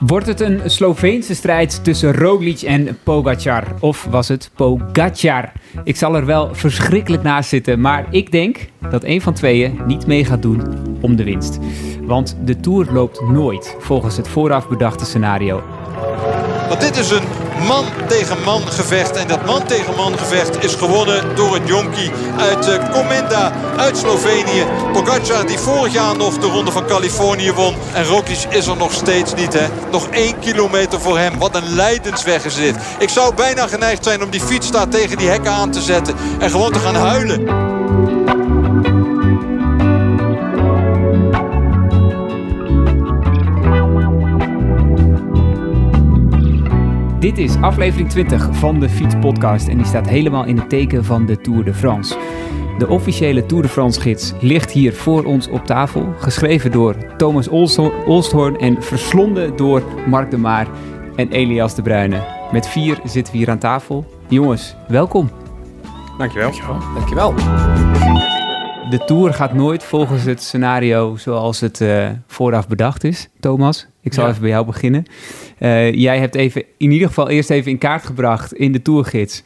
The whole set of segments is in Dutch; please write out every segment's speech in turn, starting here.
Wordt het een Sloveense strijd tussen Roglic en Pogacar? Of was het Pogacar? Ik zal er wel verschrikkelijk naast zitten, maar ik denk dat een van tweeën niet mee gaat doen om de winst. Want de Tour loopt nooit volgens het vooraf bedachte scenario. Want dit is een man tegen man gevecht. En dat man tegen man gevecht is gewonnen door een jonkie uit uh, Comenda uit Slovenië. Pogacar die vorig jaar nog de Ronde van Californië won. En Roglic is er nog steeds niet. Hè? Nog één kilometer voor hem. Wat een lijdensweg is dit. Ik zou bijna geneigd zijn om die fiets daar tegen die hekken aan te zetten. En gewoon te gaan huilen. Dit is aflevering 20 van de Fiets Podcast en die staat helemaal in het teken van de Tour de France. De officiële Tour de France gids ligt hier voor ons op tafel, geschreven door Thomas Olsthoorn en verslonden door Mark de Maar en Elias de Bruyne. Met vier zitten we hier aan tafel. Jongens, welkom. Dankjewel. Dankjewel. Dankjewel. De Tour gaat nooit volgens het scenario zoals het uh, vooraf bedacht is, Thomas. Ik zal even bij jou beginnen. Uh, jij hebt even, in ieder geval eerst even in kaart gebracht in de Tourgids...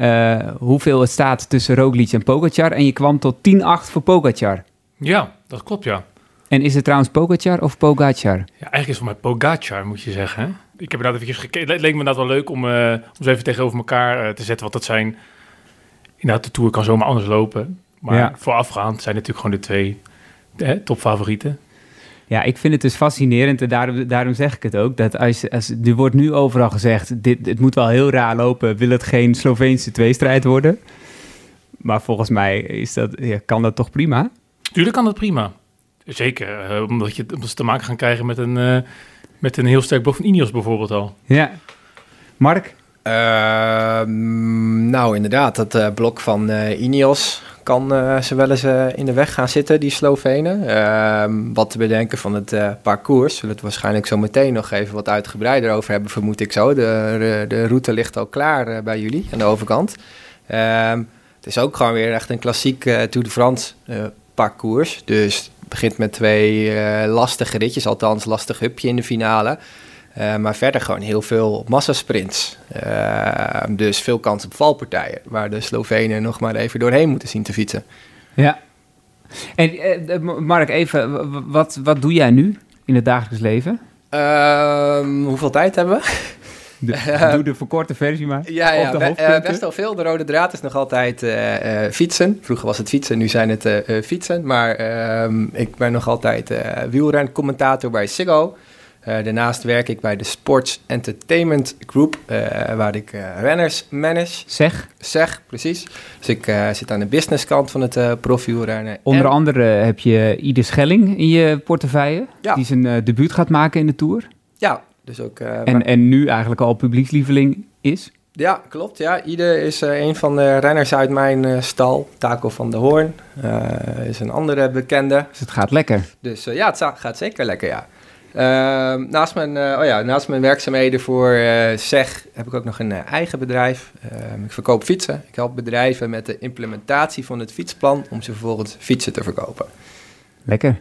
Uh, hoeveel het staat tussen Roglic en Pogacar. En je kwam tot 10-8 voor Pogacar. Ja, dat klopt, ja. En is het trouwens Pogacar of Pogacar? Ja, eigenlijk is het voor mij Pogacar, moet je zeggen. Hè? Ik heb inderdaad even gekeken. Het leek me inderdaad wel leuk om, uh, om ze even tegenover elkaar te zetten. Want dat zijn... Inderdaad, de Tour kan zomaar anders lopen. Maar ja. voorafgaand zijn natuurlijk gewoon de twee hè, topfavorieten. Ja, ik vind het dus fascinerend en daarom, daarom zeg ik het ook. Dat als, als, er wordt nu overal gezegd, dit, het moet wel heel raar lopen, wil het geen Sloveense tweestrijd worden. Maar volgens mij is dat, ja, kan dat toch prima? Tuurlijk kan dat prima. Zeker, uh, omdat, je, omdat ze te maken gaan krijgen met een, uh, met een heel sterk blok van Ineos bijvoorbeeld al. Ja. Mark? Uh, nou, inderdaad, dat uh, blok van Ineos kan uh, ze wel eens uh, in de weg gaan zitten, die Slovenen. Uh, wat te bedenken van het uh, parcours. Zullen het waarschijnlijk zo meteen nog even wat uitgebreider over hebben, vermoed ik zo. De, de, de route ligt al klaar bij jullie aan de overkant. Ehm, het is ook gewoon weer echt een klassiek Tour de France parcours. Dus het begint met twee lastige ritjes, althans lastig hupje in de finale. Uh, maar verder gewoon heel veel massasprints. Uh, dus veel kans op valpartijen. Waar de Slovenen nog maar even doorheen moeten zien te fietsen. Ja. En uh, Mark, even, wat, wat doe jij nu in het dagelijks leven? Ehm, hoeveel tijd hebben we? De, doe de verkorte versie maar. Ja, ja be, best wel veel. De rode draad is nog altijd fietsen. Vroeger was het fietsen, nu zijn het fietsen. Maar ehm, ik ben nog altijd wielrencommentator bij Ziggo. Uh, daarnaast werk ik bij de Sports Entertainment Group, uh, waar ik uh, renners manage. Zeg? Zeg, precies. Dus ik zit aan de businesskant van het profielrennen. Onder en... andere heb je Ide Schelling in je portefeuille, ja. die zijn debuut gaat maken in de Tour. Ja, dus ook... en, en nu eigenlijk al publiekslieveling is? Ja, klopt. Ja. Ide is een van de renners uit mijn stal. Taco van de Hoorn is een andere bekende. Dus het gaat lekker? Dus ja, het gaat zeker lekker, ja. Uh, naast, mijn, uh, oh ja, naast mijn werkzaamheden voor SEG heb ik ook nog een eh, eigen bedrijf. Ehm, ik verkoop fietsen. Ik help bedrijven met de implementatie van het fietsplan om ze vervolgens fietsen te verkopen. Lekker.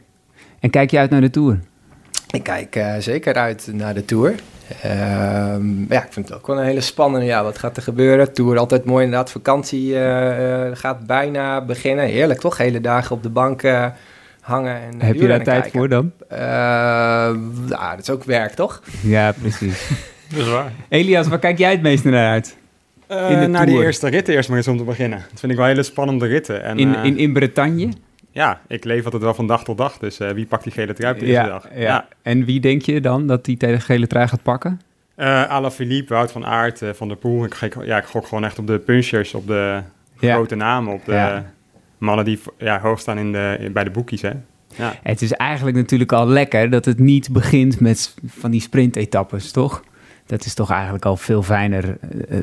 En kijk je uit naar de Tour? Ik kijk zeker uit naar de Tour. Ehm, ja, ik vind het ook wel een hele spannende. Ja, wat gaat er gebeuren? Tour altijd mooi inderdaad. Vakantie gaat bijna beginnen. Heerlijk toch? Hele dagen op de bank hangen. En Heb je daar tijd voor dan? Uh, nou, dat is ook werk, toch? Ja, precies. dat is waar. Elias, waar kijk jij het meest naar uit? Uh, in de naar die eerste ritten eerst maar eens om te beginnen. Dat vind ik wel hele spannende ritten. En, in, uh, in, in Bretagne? Ja, ik leef altijd wel van dag tot dag. Dus uh, wie pakt die gele trui op deze ja, dag? Ja. ja. En wie denk je dan dat die tegen de gele trui gaat pakken? Uh, Ala Philippe, Wout van Aert, Van der Poel. Ik, ja, ik gok gewoon echt op de punchers, op de grote namen, op de mannen die ja, hoog staan in de, bij de boekies, hè. Ja. Het is eigenlijk natuurlijk al lekker dat het niet begint met van die sprintetappes, toch? Dat is toch eigenlijk al veel fijner. Uh,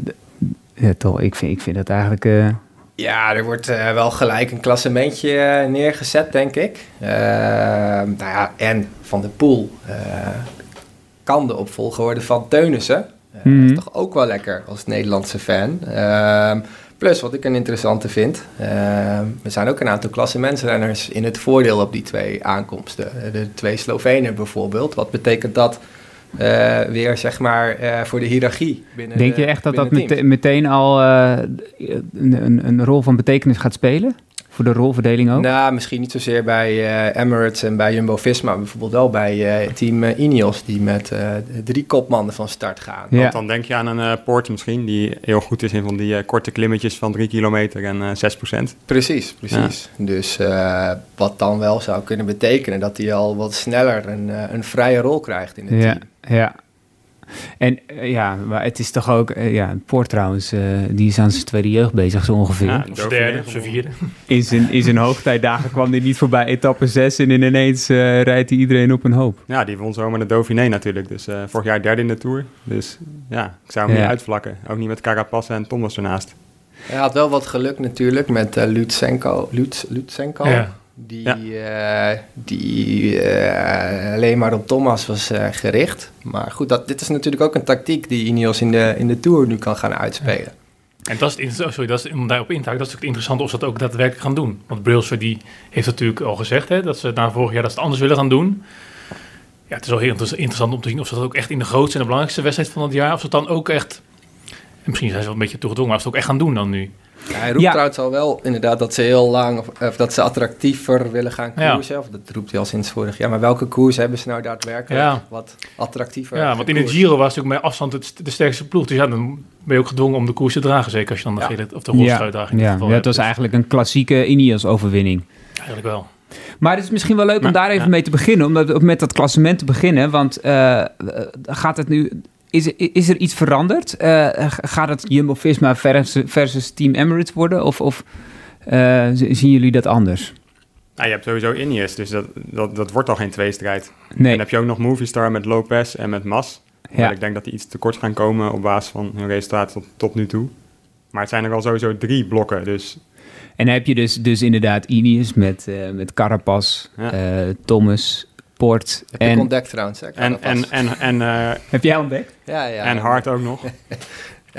ja, toch, ik vind, ik vind dat eigenlijk... Uh... Ja, er wordt uh, wel gelijk een klassementje neergezet, denk ik. nou ja, en Van de Poel kan de opvolger worden van Teunissen. Mm -hmm. Dat is toch ook wel lekker als Nederlandse fan. Plus, wat ik een interessante vind, uh, er zijn ook een aantal klassementsrenners in het voordeel op die twee aankomsten. De twee Slovenen bijvoorbeeld. Wat betekent dat weer zeg maar voor de hiërarchie binnen Denk je echt dat dat meteen al een, een, rol van betekenis gaat spelen? Voor de rolverdeling ook? Nou, misschien niet zozeer bij uh, Emirates en bij Jumbo-Visma, bijvoorbeeld wel bij uh, team uh, Ineos, die met drie kopmannen van start gaan. Ja. Want dan denk je aan een Poort misschien, die heel goed is in van die korte klimmetjes van drie kilometer en 6 procent. Precies, precies. Dus wat dan wel zou kunnen betekenen dat hij al wat sneller een, een vrije rol krijgt in het ja. team. Ja, en uh, ja, maar het is toch ook... Uh, ja, Poort trouwens, uh, die is aan zijn tweede jeugd bezig zo ongeveer. Ja, of derde, zijn vierde. In zijn, in zijn hoogtijdagen kwam hij niet voorbij etappe 6 en ineens rijdt hij iedereen op een hoop. Ja, die won zomaar de Dauphiné natuurlijk. Dus vorig jaar derde in de Tour. Dus ja, ik zou hem ja. niet uitvlakken. Ook niet met Carapaz en Thomas ernaast. Hij had wel wat geluk natuurlijk met uh, Lutsenko. Lutsenko. Ja die, ja. uh, die uh, alleen maar op Thomas was uh, gericht. Maar goed, dat, dit is natuurlijk ook een tactiek die Ineos in de, in de Tour nu kan gaan uitspelen. En dat is, oh, sorry, dat is, om daarop in te haken, dat is ook interessant of ze dat ook daadwerkelijk gaan doen. Want Brailsford die heeft natuurlijk al gezegd hè, dat ze na vorig jaar dat ze het anders willen gaan doen. Ja, het is wel heel interessant om te zien of ze dat ook echt in de grootste en de belangrijkste wedstrijd van het jaar, of ze het dan ook echt, en misschien zijn ze wel een beetje toegedwongen, maar of ze het ook echt gaan doen dan nu. Ja, hij roept trouwens al wel inderdaad dat ze heel lang, of, of dat ze attractiever willen gaan koersen. Of dat roept hij al sinds vorig jaar. Maar welke koers hebben ze nou daadwerkelijk wat attractiever? Ja, want in het Giro was natuurlijk met afstand het, de sterkste ploeg. Dus ja, dan ben je ook gedwongen om de koers te dragen. Zeker als je dan de gele of de rolstrui draagt. Ja, ja het was eigenlijk een klassieke Ineos-overwinning. Eigenlijk wel. Maar het is misschien wel leuk om daar even mee te beginnen. Om met dat klassement te beginnen. Want uh, gaat het nu is, is er iets veranderd? Uh, gaat het Jumbo-Visma versus, versus, Team Emirates worden? Of, of uh, zien jullie dat anders? Nou, je hebt sowieso Ineos, dus dat, dat, dat wordt al geen tweestrijd. Nee. En dan heb je ook nog Movistar met Lopez en met Mas. Ja. Ik denk dat die iets tekort gaan komen op basis van hun resultaat tot, tot nu toe. Maar het zijn er al sowieso drie blokken, dus... En dan heb je dus, dus inderdaad Ineos met, uh, met Carapaz, ja. Thomas, Heb en, ontdekt trouwens. En, en, en, en, uh, Heb jij ontdekt? Ja, ja. En Hart ook nog.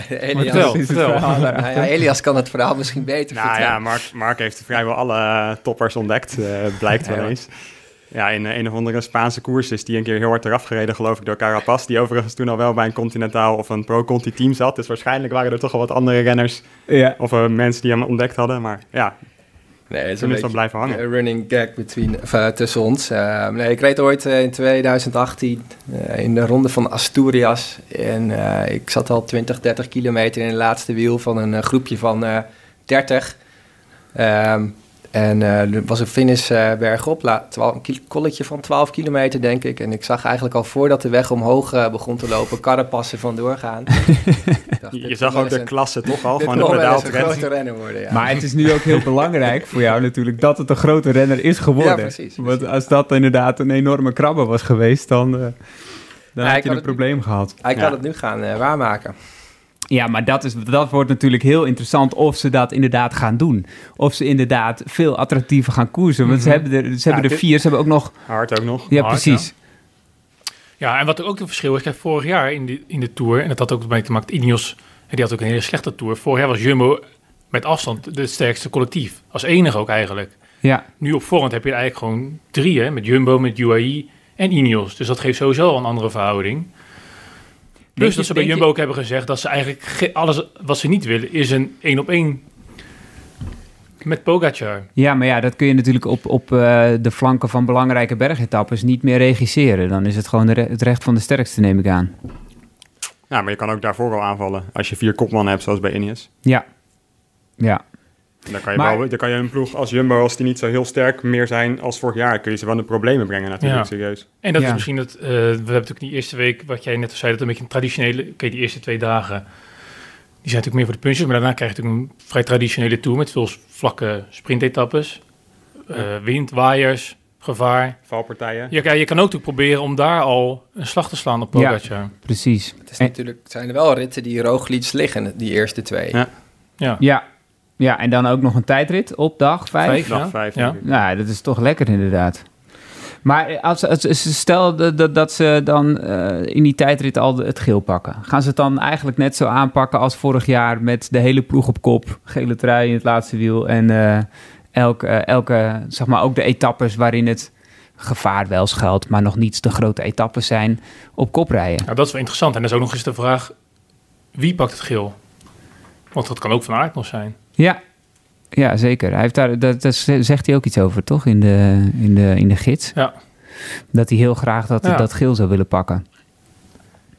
Elias, vertel, nou ja, Elias kan het verhaal misschien beter nou, vertellen. ja, Mark, Mark heeft vrijwel alle uh, toppers ontdekt, uh, blijkt wel eens. Ja, in een of andere Spaanse koers is die een keer heel hard eraf gereden, geloof ik, door Carapaz. Die overigens toen al wel bij een Continentaal of een Pro-Conti team zat. Dus waarschijnlijk waren er toch al wat andere renners ja. of uh, mensen die hem ontdekt hadden. Maar ja, Nee, het is een, een blijven hangen. running gag between, uh, tussen ons. Uh, nee, ik reed ooit uh, in 2018 in de ronde van Asturias. En ik zat al 20, 30 kilometer in het laatste wiel van een groepje van 30. Um, en uh, er was een finish uh, bergop, een kolletje van 12 kilometer denk ik. En ik zag eigenlijk al voordat de weg omhoog uh, begon te lopen, karrenpassen vandoor gaan. dacht, je zag ook de een, klasse toch al, gewoon de pedaaltrend. renner worden, ja. Maar het is nu ook heel belangrijk voor jou natuurlijk dat het een grote renner is geworden. Ja, precies. precies. Want als dat inderdaad een enorme krabbe was geweest, dan, dan ja, had je een probleem nu, gehad. Hij kan het nu gaan waarmaken. Ja, maar dat, is, dat wordt natuurlijk heel interessant of ze dat inderdaad gaan doen. Of ze inderdaad veel attractiever gaan koersen. Want ze mhm. hebben er, ze hebben er vier, ze hebben ook nog... Hard ook nog. Ja, precies. Ja. en wat er ook een verschil is, kijk, vorig jaar in de, in de Tour... en dat had ook mee te maken, Ineos, die had ook een hele slechte Tour. Vorig jaar was Jumbo met afstand de sterkste collectief. Als enige ook eigenlijk. Ja. Nu op voorhand heb je eigenlijk gewoon drie, hè, met Jumbo, met UAE en Ineos. Dus dat geeft sowieso een andere verhouding. Plus dat ze bij Jumbo ook hebben gezegd dat ze eigenlijk alles wat ze niet willen is een één op één met Pogacar. Ja, maar ja, dat kun je natuurlijk op, op uh, de flanken van belangrijke bergetappes niet meer regisseren. Dan is het gewoon re het recht van de sterkste, neem ik aan. Ja, maar je kan ook daarvoor al aanvallen als je vier kopmannen hebt, zoals bij Ineos. Ja, ja. Dan kan, je wel, dan kan je een ploeg als Jumbo, als die niet zo heel sterk meer zijn als vorig jaar, kun je ze wel de problemen brengen natuurlijk, serieus. En dat is misschien het, uh, we hebben natuurlijk die eerste week, wat jij net zei, dat een beetje een traditionele, oké, die eerste twee dagen, die zijn natuurlijk meer voor de punches, maar daarna krijg je natuurlijk een vrij traditionele tour met veel vlakke sprintetappes, uh, wind, waaiers, gevaar. Valpartijen. Ja, je kan ook natuurlijk proberen om daar al een slag te slaan op Pogacar. Ja, precies. Het, is natuurlijk, het zijn er wel ritten die Roglic liggen, die eerste twee. Ja. Ja. ja, ja, en dan ook nog een tijdrit op dag vijf. dag vijf, ja. Nou, dat is toch lekker inderdaad. Maar als, als, stel dat, dat ze dan uh, in die tijdrit al het geel pakken. Gaan ze het dan eigenlijk net zo aanpakken als vorig jaar met de hele ploeg op kop, gele trui in het laatste wiel en uh, elke, uh, elke, zeg maar ook de etappes waarin het gevaar wel schuilt, maar nog niet de grote etappes zijn op kop rijden. Nou, dat is wel interessant. En dan is ook nog eens de vraag, wie pakt het geel? Want dat kan ook van aard nog zijn. Ja, ja zeker. Hij heeft daar, dat, dat zegt hij ook iets over, toch? In de, in de, in de gids. Ja. Dat hij heel graag dat, Ja. dat geel zou willen pakken.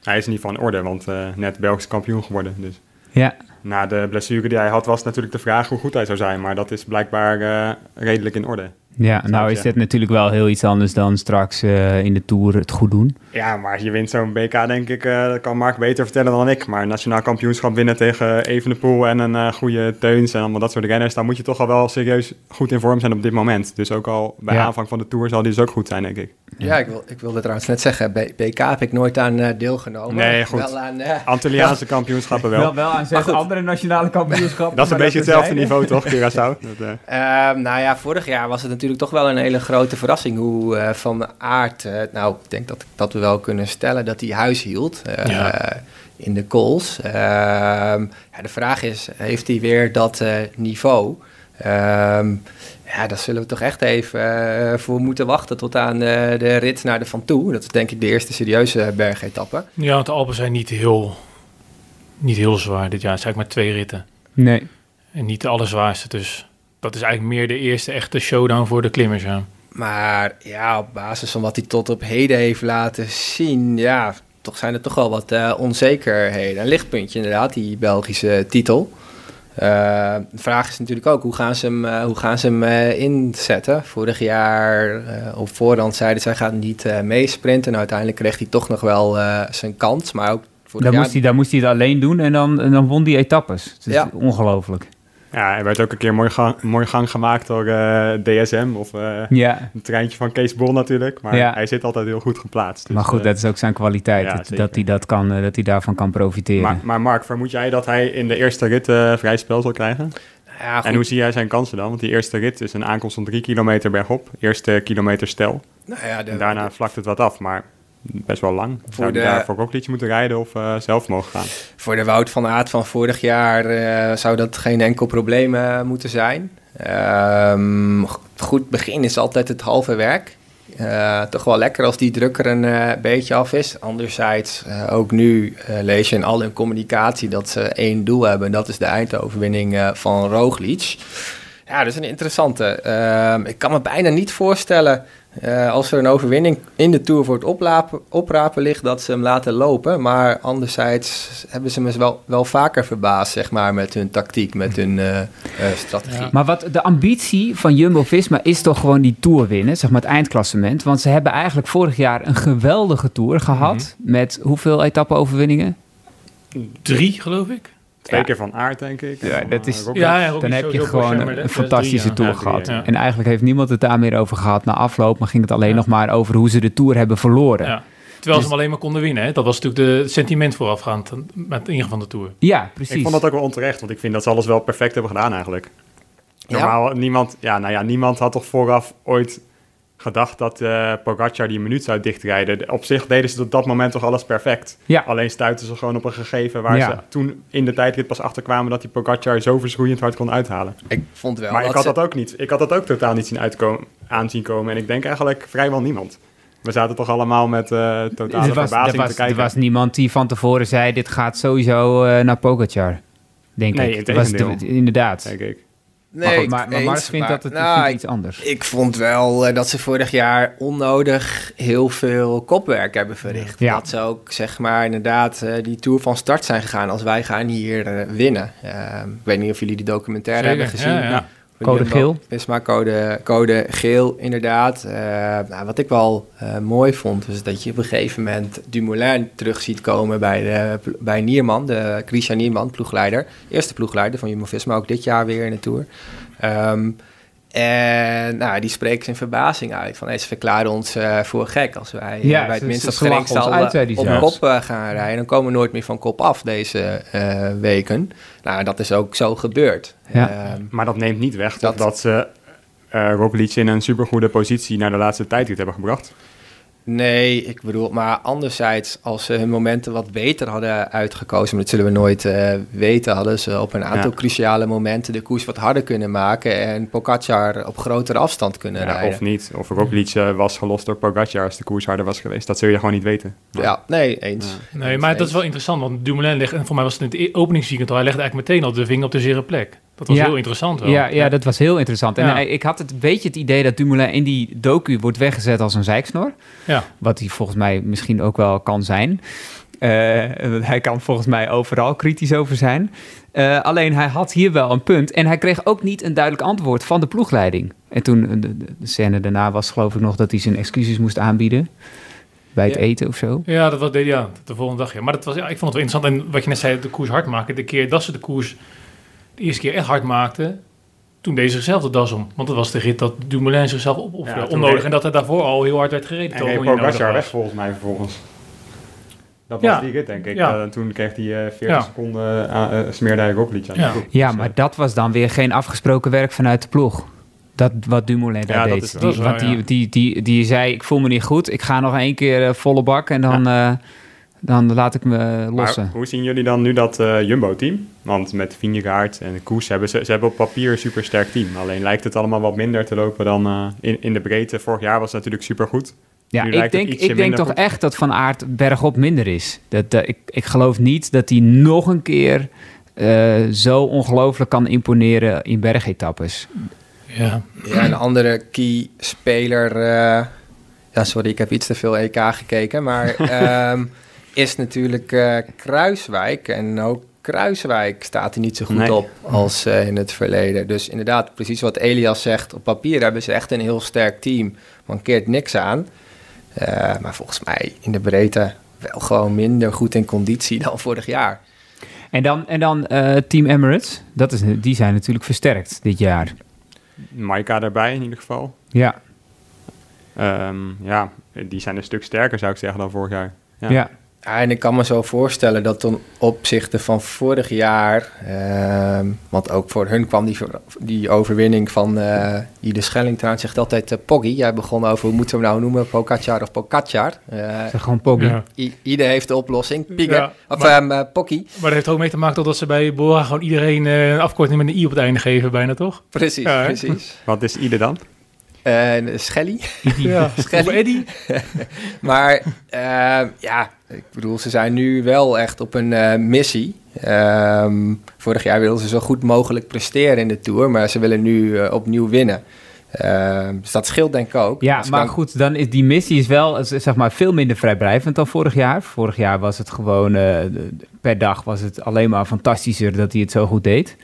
Hij is in ieder geval in orde, want eh, net Belgisch kampioen geworden. Dus Ja, na de blessure die hij had, was natuurlijk de vraag hoe goed hij zou zijn. Maar dat is blijkbaar eh, redelijk in orde. Ja nou is dit natuurlijk wel heel iets anders dan straks eh, in de Tour het goed doen. Ja, maar je wint zo'n BK, denk ik, eh, dat kan Mark beter vertellen dan ik. Maar een nationaal kampioenschap winnen tegen Evenepoel en een eh, goede Teuns en allemaal dat soort renners, dan moet je toch al wel serieus goed in vorm zijn op dit moment. Dus ook al bij Ja. aanvang van de Tour zal die dus ook goed zijn, denk ik. Ja, ik, wil, ik wilde trouwens net zeggen, B- BK heb ik nooit aan deelgenomen. Nee, goed. Wel aan, eh, Antilliaanse kampioenschappen wel. wel aan Maar goed. andere nationale kampioenschappen. Dat is een beetje hetzelfde niveau, toch, Curaçao? Dat, eh, Ehm, nou ja, vorig jaar was het natuurlijk toch wel een hele grote verrassing hoe eh, Van Aert... eh, nou, ik denk dat, dat we wel kunnen stellen dat hij huis hield eh, Ja. in de calls. Ehm, ja, de vraag is, heeft hij weer dat eh, niveau? Ehm, ja, daar zullen we toch echt even voor moeten wachten tot aan eh, de rit naar de Van Toe. Dat is denk ik de eerste serieuze bergetappe. Ja, want de Alpen zijn niet heel, niet heel zwaar dit jaar. Het zijn eigenlijk maar twee ritten. Nee. En niet de allerzwaarste. Dus dat is eigenlijk meer de eerste echte showdown voor de klimmers. Ja. Maar ja, op basis van wat hij tot op heden heeft laten zien, ja, toch zijn er toch wel wat eh, onzekerheden. Een lichtpuntje inderdaad, die Belgische titel. Eh, de vraag is natuurlijk ook, hoe gaan ze hem, eh, hoe gaan ze hem eh, inzetten? Vorig jaar eh, op voorhand zeiden zij gaat niet eh, meesprinten. En uiteindelijk kreeg hij toch nog wel eh, zijn kans. Maar ook Dan jaar... moest, hij, dan moest hij het alleen doen en dan, en dan won die etappes. Het is Ja. ongelooflijk. Ja, er werd ook een keer mooi gang, mooi gang gemaakt door eh, DSM of eh Ja, een treintje van Kees Bol natuurlijk. Maar Ja. hij zit altijd heel goed geplaatst. Dus, maar goed, eh, dat is ook zijn kwaliteit. ja, dat, hij dat, kan, dat hij daarvan kan profiteren. maar, maar Mark, vermoed jij dat hij in de eerste rit eh, vrij spel zal krijgen? Ja, goed. En hoe zie jij zijn kansen dan? Want die eerste rit is een aankomst van drie kilometer bergop. Eerste kilometer stel. Nou ja, de- En daarna vlakt het wat af, maar best wel lang. Zou de- hij daar voor Roglic moeten rijden of eh, zelf mogen gaan? Voor de Wout van Aert van vorig jaar eh, zou dat geen enkel probleem eh, moeten zijn. Ehm, goed begin is altijd het halve werk. Toch wel lekker als die druk er een beetje af is. Anderzijds, ook nu lees je in al hun communicatie dat ze één doel hebben. En dat is de eindoverwinning van Roglic. Ja, dat is een interessante. Ehm, ik kan me bijna niet voorstellen eh, als er een overwinning in de Tour voor het oplapen, oprapen ligt, dat ze hem laten lopen. Maar anderzijds hebben ze me wel, wel vaker verbaasd, zeg maar, met hun tactiek, met hun eh, eh, strategie. Ja. Maar wat de ambitie van Jumbo-Visma is toch gewoon die Tour winnen, zeg maar het eindklassement. Want ze hebben eigenlijk vorig jaar een geweldige Tour gehad. Met hoeveel etappe-overwinningen? Drie, geloof ik. Twee Ja. keer van aard, denk ik. Ja, dat eh, is-. Ja, ja, Dan heb je gewoon een, fantastische drie, ja. Tour Ja, drie, gehad. ja. En eigenlijk heeft niemand het daar meer over gehad na afloop. Maar ging het alleen Ja. nog maar over hoe ze de Tour hebben verloren. Ja, Ja. Terwijl Dus- ze hem alleen maar konden winnen. Hè? Dat was natuurlijk de het sentiment voorafgaand met het ingaan van de Tour. precies. Ik vond dat ook wel onterecht, want ik vind dat ze alles wel perfect hebben gedaan eigenlijk. Ja. Normaal, niemand, ja, nou ja, niemand had toch vooraf ooit gedacht dat eh Pogacar die minuut zou dichtrijden. Op zich deden ze op dat moment toch alles perfect. Ja. Alleen stuitten ze gewoon op een gegeven waar Ja. ze toen in de tijdrit pas achterkwamen dat die Pogacar zo verschroeiend hard kon uithalen. Ik vond wel maar ik had ze- dat ook niet. Ik had dat ook totaal niet zien uitkomen, aanzien komen. En ik denk eigenlijk vrijwel niemand. We zaten toch allemaal met eh totale er, was, er, verbazing was, te kijken. er was niemand die van tevoren zei: dit gaat sowieso eh, naar Pogacar. Denk Nee, ik. Was de- inderdaad. denk ik. Nee, maar, goed, maar, maar Mars vindt maar- dat het nou, vindt ik- iets anders. Ik vond wel eh, dat ze vorig jaar onnodig heel veel kopwerk hebben verricht. Ja. Dat ze ook, zeg maar, inderdaad eh, die Tour van start zijn gegaan als wij gaan hier eh, winnen. Eh, ik weet niet of jullie die documentaire hebben gezien. Ja, ja. Code Jumbo geel. Visma code, code geel, inderdaad. Eh, nou, wat ik wel eh, mooi vond, was dat je op een gegeven moment Dumoulin terug ziet komen bij, de, bij Nierman, de Christian Nierman, ploegleider. Eerste ploegleider van Jumbo-Visma, ook dit jaar weer in de Tour. Ehm, en nou, die spreekt zijn verbazing uit. Van, hey, ze verklaren ons eh, voor gek als wij Ja, bij het minst op kop eh, gaan rijden. Dan komen we nooit meer van kop af deze eh, weken. Nou, dat is ook zo gebeurd. Ja. Ehm, Maar dat neemt niet weg dat, Dat- dat ze eh Roglic in een supergoede positie naar de laatste tijdrit hebben gebracht. Nee, ik bedoel, maar anderzijds, als ze hun momenten wat beter hadden uitgekozen, maar dat zullen we nooit uh, weten, hadden ze op een aantal cruciale momenten de koers wat harder kunnen maken en Pogacar op grotere afstand kunnen ja, rijden. Of niet, of Roglic uh, was gelost door Pogacar als de koers harder was geweest. Dat zul je gewoon niet weten. Ja, nee, eens. Nee, maar dat is wel interessant, want Dumoulin ligt, en voor mij was het in het openingsweekend al, hij legde eigenlijk meteen al de vinger op de zere plek. Dat was heel interessant wel. Ja, ja, dat was heel interessant. En ik had het, een beetje het idee dat Dumoulin in die docu wordt weggezet als een zeiksnor. Ja. Wat hij volgens mij misschien ook wel kan zijn. Uh, hij kan volgens mij overal kritisch over zijn. Uh, alleen hij had hier wel een punt. En hij kreeg ook niet een duidelijk antwoord van de ploegleiding. En toen, de, de, scène daarna was geloof ik nog dat hij zijn excuses moest aanbieden. Bij het eten of zo. Ja, dat was ja, de volgende dag. Ja. Maar dat was, ja, ik vond het wel interessant. En wat je net zei, de koers hard maken. De keer dat ze de koers de eerste keer echt hard maakte, toen deed ze zichzelf de das om. Want dat was de rit dat Dumoulin zichzelf op, ja, onnodig. En dat hij daarvoor al heel hard werd gereden. En hij Pogacar weg volgens mij vervolgens. Dat was die rit, denk ik. Ja. Uh, toen kreeg hij uh, 40 seconden uh, smeerde hij Roglic aan ja. ja, maar dat was dan weer geen afgesproken werk vanuit de ploeg. Dat wat Dumoulin daar deed. Die, want die, die, die, die, zei, ik voel me niet goed. Ik ga nog één keer volle bak en dan dan laat ik me lossen. hoe zien jullie dan nu dat uh, Jumbo-team? Want met Vingegaard en Koes hebben ze, ze hebben op papier een super sterk team. Alleen lijkt het allemaal wat minder te lopen dan uh, in, in de breedte. Vorig jaar was het natuurlijk super goed. Ja, ik denk, ik denk toch echt dat Van Aert bergop minder is. Dat, uh, ik, ik geloof niet dat hij nog een keer zo ongelooflijk kan imponeren in bergetappes. Ja. ja, een andere key speler... ja, sorry, ik heb iets te veel EK gekeken, maar... um, is natuurlijk uh, Kruiswijk. En ook Kruiswijk staat er niet zo goed op als uh, in het verleden. Dus inderdaad, precies wat Elias zegt. Op papier hebben ze echt een heel sterk team. Mankeert niks aan. Uh, maar volgens mij in de breedte wel gewoon minder goed in conditie dan vorig jaar. En dan, en dan Team Emirates. Dat is, die zijn natuurlijk versterkt dit jaar. Maika daarbij in ieder geval. Ja. Um, ja, die zijn een stuk sterker zou ik zeggen dan vorig jaar. ja. ja. Ja, en ik kan me zo voorstellen dat ten opzichte van vorig jaar, uh, want ook voor hun kwam die, die overwinning van uh, Ide Schelling trouwens, zegt altijd uh, Poggy. Jij begon over hoe moeten we nou noemen, Pogacar of Pogacar. Uh, zeg gewoon Poggy. Ja. Ide heeft de oplossing, Pigge, ja, of maar, um. Maar dat heeft ook mee te maken dat ze bij Bora gewoon iedereen een afkorting met een i op het einde geven bijna, toch? Precies, precies. Wat is Ide dan? Uh, Shelly. Ja, Shelly. Eddie. maar uh, ja, ik bedoel, ze zijn nu wel echt op een uh, missie. Um, vorig jaar wilden ze zo goed mogelijk presteren in de Tour, maar ze willen nu opnieuw winnen. Ehm, dus dat scheelt denk ik ook. Ja, maar goed, dan is die missie is wel zeg maar, veel minder vrijblijvend dan vorig jaar. Vorig jaar was het gewoon, per dag was het alleen maar fantastischer dat hij het zo goed deed.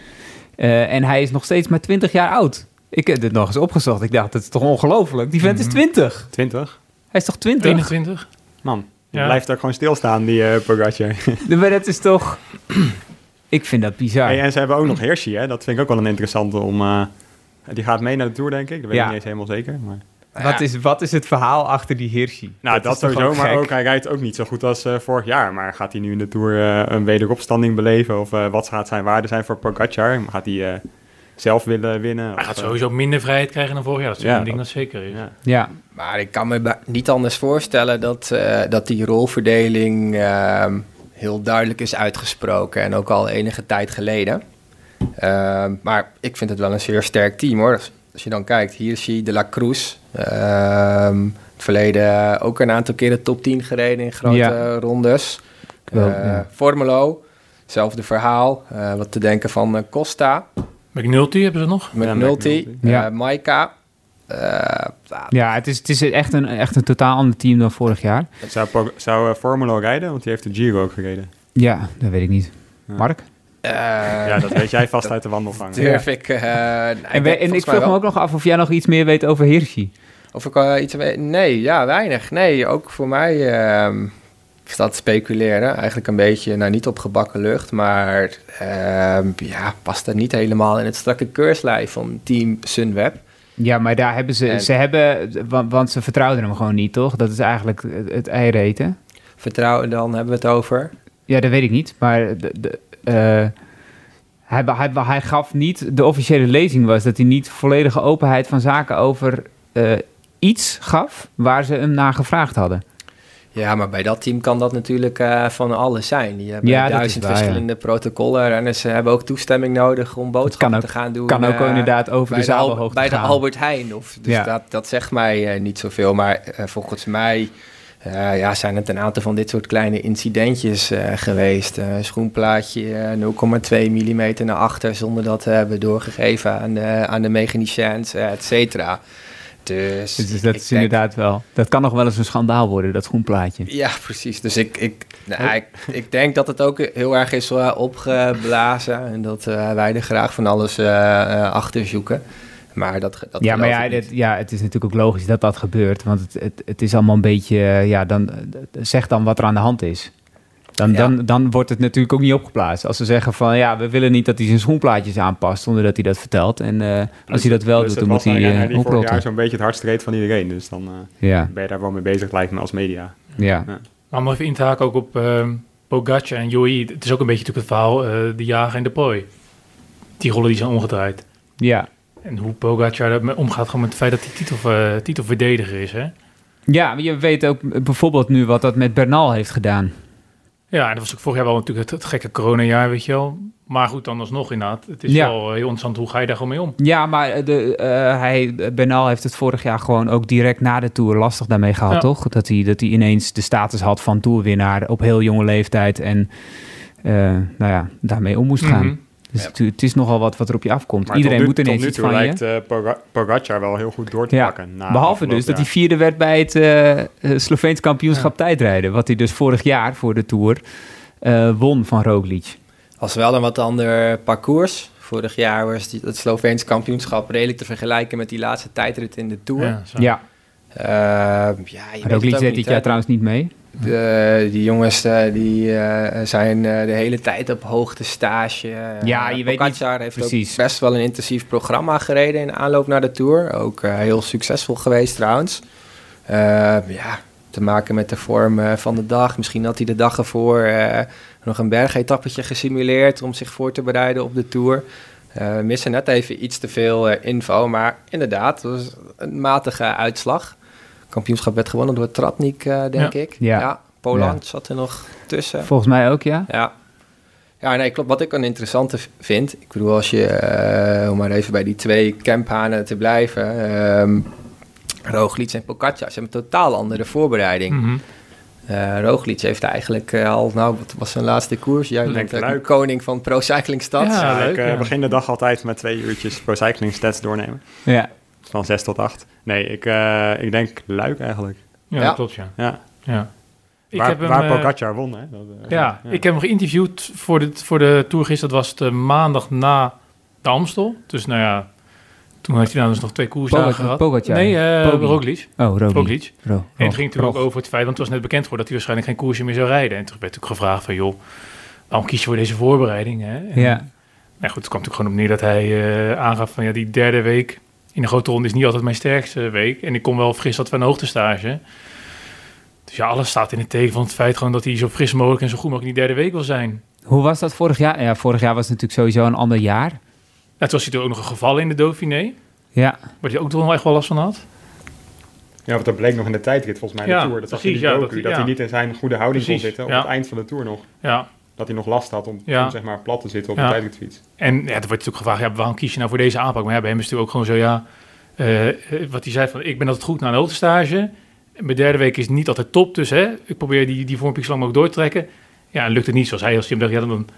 en hij is nog steeds maar 20 jaar oud. Ik heb dit nog eens opgezocht. Ik dacht, dat is toch ongelooflijk? Die vent is 20. 20? Hij is toch 20? 21. Man, je blijft ook gewoon stilstaan, die uh, Pogacar. maar dat is toch... ik vind dat bizar. Hey, en ze hebben ook nog Hershey, hè? Dat vind ik ook wel een interessante om... Uh, die gaat mee naar de Tour, denk ik. Dat weet ik niet eens helemaal zeker, maar... Wat, is, wat is het verhaal achter die Hirschi? Nou, dat, dat sowieso, maar ook hij rijdt ook niet zo goed als uh, vorig jaar. Maar gaat hij nu in de Tour uh, een wederopstanding beleven? Of uh, wat gaat zijn waarde zijn voor Pogacar? Gaat hij zelf willen winnen. Hij gaat sowieso minder vrijheid krijgen dan vorig jaar. Dat is een ding dat zeker is. Ja. ja. maar ik kan me niet anders voorstellen dat, uh, dat die rolverdeling uh, heel duidelijk is uitgesproken. En ook al enige tijd geleden. Uh, maar ik vind het wel een zeer sterk team hoor. Als je dan kijkt, hier zie je De La Cruz. Ehm, het verleden ook een aantal keren top 10 gereden in grote ja. rondes. Wel, ja. Formulo, hetzelfde verhaal. wat te denken van Costa. McNulty hebben ze nog? McNulty, ja, uh, Maika. Uh, ja, het is, het is echt, een, echt een totaal ander team dan vorig jaar. Zou, zou uh, Formula rijden? Want die heeft de Giro ook gereden. Ja, dat weet ik niet. Mark? Uh, ja, dat weet jij vast uit de wandelgang. Durf ik. Uh, en, we, en ik vroeg me ook nog af of jij nog iets meer weet over Hirschi. Of ik uh, iets weet? Nee, ja, weinig. Nee, ook voor mij ehm, dat speculeren. Eigenlijk een beetje, nou niet op gebakken lucht, maar uh, ja, past dat niet helemaal in het strakke keurslijf van Team Sunweb. Ja, maar daar hebben ze, ze hebben, want, want, ze vertrouwden hem gewoon niet, toch? Dat is eigenlijk het, het eieren Vertrouwen, dan hebben we het over? Ja, dat weet ik niet, maar de, de, uh, hij, hij, hij, gaf niet, de officiële lezing was dat hij niet volledige openheid van zaken over uh, iets gaf waar ze hem naar gevraagd hadden. Ja, maar bij dat team kan dat natuurlijk uh, van alles zijn. Die hebben ja, duizend waar, verschillende ja. protocollen. En ze hebben ook toestemming nodig om boodschappen te gaan doen. Kan ook uh, inderdaad over de zadelhoogte Bij de Albert Heijn. Of, dus ja. dat, dat zegt mij uh, niet zoveel. Maar volgens mij ja, zijn het een aantal van dit soort kleine incidentjes geweest. schoenplaatje 0,2 mm naar achter zonder dat te hebben doorgegeven aan de, aan de mechaniciëns, et cetera. Dus, dus dat is inderdaad wel. Dat kan nog wel eens een schandaal worden, dat schoenplaatje. Ja, precies. Dus ik, ik, nou, ik, ik, denk dat het ook heel erg is uh, opgeblazen. En dat uh, wij er graag van alles uh, achter zoeken. Maar dat, dat ja, maar ja, dit, ja, het is natuurlijk ook logisch dat dat gebeurt. Want het, het, het is allemaal een beetje. ja, dan, zeg dan wat er aan de hand is. Dan, dan, dan wordt het natuurlijk ook niet opgeplaatst. Als ze zeggen van ja, we willen niet dat hij zijn schoenplaatjes aanpast zonder dat hij dat vertelt. En uh, als hij dat wel dus doet, dan moet hij uh, die vorig jaar zo'n beetje het hardst van iedereen. Dus dan uh, ja. ben je daar wel mee bezig, lijkt me, als media. Ja. ja. Maar om even in te haken ook op uh, Pogacar en Joey. Het is ook een beetje natuurlijk het verhaal, de jager en de pooi. Die rollen die zijn omgedraaid. Ja. En hoe Pogacar omgaat gewoon met het feit dat hij titel, titelverdediger is, hè? Ja, je weet ook bijvoorbeeld nu wat dat met Bernal heeft gedaan. Ja, en dat was ook vorig jaar wel natuurlijk het, het gekke coronajaar, weet je wel. Maar goed, dan alsnog inderdaad. Het is wel heel interessant, hoe ga je daar gewoon mee om? Ja, maar de, uh, hij, Bernal heeft het vorig jaar gewoon ook direct na de Tour lastig daarmee gehad, toch? Dat hij, dat hij ineens de status had van Tourwinnaar op heel jonge leeftijd en uh, nou ja, daarmee om moest gaan. Mm -hmm. Dus ja. het, is nogal wat wat er op je afkomt. Iedereen moet ineens iets van lijkt, je. Uh, Pogacar wel heel goed door te ja. pakken. Behalve dus dat hij vierde werd bij het uh, Sloveens kampioenschap tijdrijden. Wat hij dus vorig jaar voor de Tour uh, won van Roglic. Was wel een wat ander parcours. Vorig jaar was die, het Sloveens kampioenschap redelijk te vergelijken met die laatste tijdrit in de Tour. Ja, ja. ja Roglic deed dit jaar trouwens niet mee. De, die jongens uh, die uh, zijn uh, de hele tijd op hoogte stage. ja, je weet niet heeft precies. ook best wel een intensief programma gereden in aanloop naar de Tour. Ook heel succesvol geweest trouwens. ja, te maken met de vorm van de dag. Misschien had hij de dag ervoor nog een bergetappetje gesimuleerd om zich voor te bereiden op de Tour. we missen net even iets te veel info, maar inderdaad, het was een matige uitslag kampioenschap werd gewonnen door Tratnik, uh, denk ik. Ja. ja Poland zat er nog tussen. Volgens mij ook, ja. Ja. Ja, nee, klopt. Wat ik een interessante vind, ik bedoel, als je, uh, om maar even bij die twee camphanen te blijven, um, Roglic en Pogacar, ze hebben een totaal andere voorbereiding. Mm -hmm. uh, Roglic heeft eigenlijk uh, al, nou, wat was zijn laatste koers? Jij bent de koning van Pro Cycling Stats. Ja, leuk, ik ja. begin de dag altijd met twee uurtjes Pro Cycling Stats doornemen. Ja. Van 6 tot 8. Nee, ik, uh, ik denk Luik eigenlijk. Ja, ja. klopt, ja. ja. ja. Ik waar, heb hem, waar Pogacar won, hè? Dat, uh, ja, ja, ik heb hem geïnterviewd voor de, voor de Tour gisteren. Dat was de maandag na de Amstel. Dus nou ja, toen heeft hij nou dus nog twee koersdagen gehad. Pogacar? Nee, uh, Roglic. Oh, Roglic. Roglic. Ro en het ging natuurlijk ook over het feit, want het was net bekend geworden dat hij waarschijnlijk geen koersje meer zou rijden. En toen werd ook gevraagd van, joh, waarom kies je voor deze voorbereiding? Hè? En, ja. Nou goed, het kwam natuurlijk gewoon op neer dat hij uh, aangaf van, ja, die derde week in de grote ronde is niet altijd mijn sterkste week. En ik kom wel fris dat we een hoogtestage. Dus ja, alles staat in het teken van het feit gewoon dat hij zo fris mogelijk en zo goed mogelijk in die derde week wil zijn. Hoe was dat vorig jaar? Ja, vorig jaar was het natuurlijk sowieso een ander jaar. Ja, toen was hij er ook nog een geval in de Dauphiné. Ja. Waar hij ook toch wel echt wel last van had. Ja, want dat bleek nog in de tijdrit volgens mij in ja, de Tour. Dat precies, zag je ja, dat, hij, dat hij niet in zijn goede houding precies, kon zitten op het eind van de Tour nog. Ja, dat hij nog last had om, om zeg maar plat te zitten op ja. de tijdritfiets. En ja, er wordt natuurlijk gevraagd, ja, waarom kies je nou voor deze aanpak? Maar ja, bij hem is het natuurlijk ook gewoon zo, ja, uh, wat hij zei van, ik ben altijd goed naar een hoogtestage. Mijn derde week is niet altijd top, dus hè, ik probeer die, die vormpjes zo lang mogelijk door te trekken. Ja, en lukt het niet zoals hij als Jim dacht, ja, dan,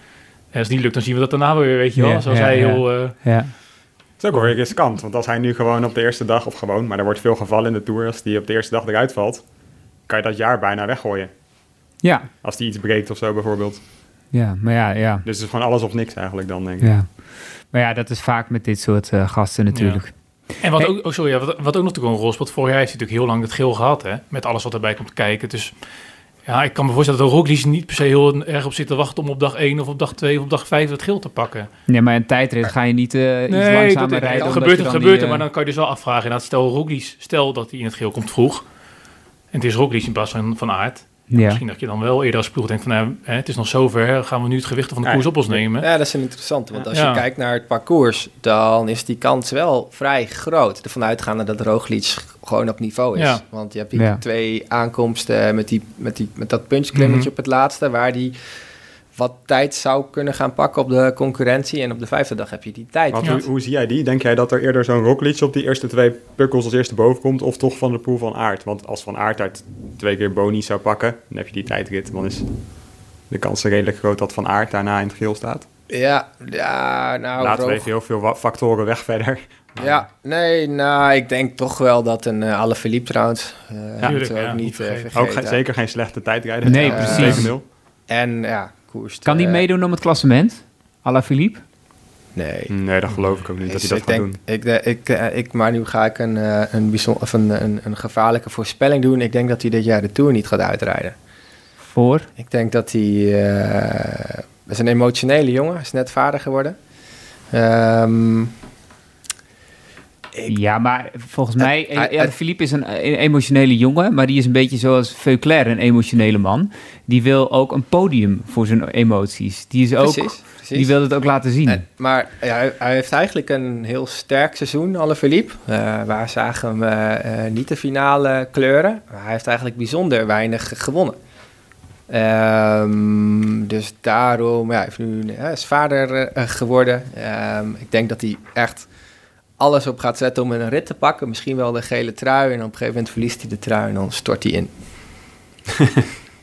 als het niet lukt, dan zien we dat daarna weer, weet je wel. Ja, zoals ja, hij ja. heel... Uh, ja. Het is ook wel weer riskant, want als hij nu gewoon op de eerste dag, of gewoon, maar er wordt veel gevallen in de Tour, als die op de eerste dag eruit valt, kan je dat jaar bijna weggooien. Ja. Als die iets breekt of zo bijvoorbeeld. Ja, maar ja, ja. Dus het is gewoon alles of niks eigenlijk dan, denk ik. Ja. Maar ja, dat is vaak met dit soort uh, gasten natuurlijk. Ja. En wat, hey. ook, oh sorry, wat, wat ook nog natuurlijk een rol speelt, vorig jaar heeft hij natuurlijk heel lang het geel gehad, hè? Met alles wat erbij komt kijken. Dus ja, ik kan me voorstellen dat de Roglic niet per se heel erg op zit te wachten om op dag 1 of op dag 2 of op dag 5 het geel te pakken. Nee, maar een tijdrit ga je niet uh, iets nee, langzamer dat, rijden. Dat gebeurt het, gebeurt die, uh... maar dan kan je dus wel afvragen. Inderdaad, stel Roglic, stel dat hij in het geel komt vroeg. En het is Roglic in plaats van, van Aert. Ja. Misschien dat je dan wel eerder als ploeg denkt van, nou, hè, het is nog zover, gaan we nu het gewicht van de koers op ons nemen? Ja, dat is een interessante, want als je kijkt naar het parcours, dan is die kans wel vrij groot. Ervan uitgaande dat Roglic gewoon op niveau is. Want je hebt die twee aankomsten met, die, met, die, met dat punchklimmetje mm op het laatste, waar die wat tijd zou kunnen gaan pakken op de concurrentie. En op de vijfde dag heb je die tijd. hoe, hoe, zie jij die? Denk jij dat er eerder zo'n Roglic op die eerste twee pukkels als eerste boven komt... of toch van de pool van Aard? Want als Van Aert uit twee keer Boni zou pakken... dan heb je die tijdrit, dan is de kans redelijk groot dat Van Aert daarna in het geel staat. Ja, ja nou... Laten we even heel veel factoren weg verder. Ja, nee, nou, ik denk toch wel dat een uh, Alle Philippe trouwens... Uh, ja, ook niet uh, Ook zeker geen slechte tijdrijder. Nee, precies. En ja, kan die meedoen om het klassement? Ala Philippe? Nee. Nee, dat geloof ik ook niet dat hij dat gaat doen. Ik, ik, eh, ik, maar nu ga ik een, eh, een, bijzonder, of een, een, een gevaarlijke voorspelling doen. Ik denk dat hij dit jaar de Tour niet gaat uitrijden. Voor? Ik denk dat hij... Uh, is een emotionele jongen. is net vader geworden. Um, ja, maar volgens mij, ja, Philippe is een, emotionele jongen, maar die is een beetje zoals Veuclair, een emotionele man. Die wil ook een podium voor zijn emoties. Die is ook, precies, precies. die wil het ook laten zien. maar ja, hij, heeft eigenlijk een heel sterk seizoen, alle Philippe. Uh, waar zagen we uh, uh, niet de finale kleuren. Maar hij heeft eigenlijk bijzonder weinig gewonnen. Um, dus daarom, ja, hij heeft nu, is vader geworden. Um, ik denk dat hij echt alles op gaat zetten om een rit te pakken. Misschien wel de gele trui. En op een gegeven moment verliest hij de trui en dan stort hij in.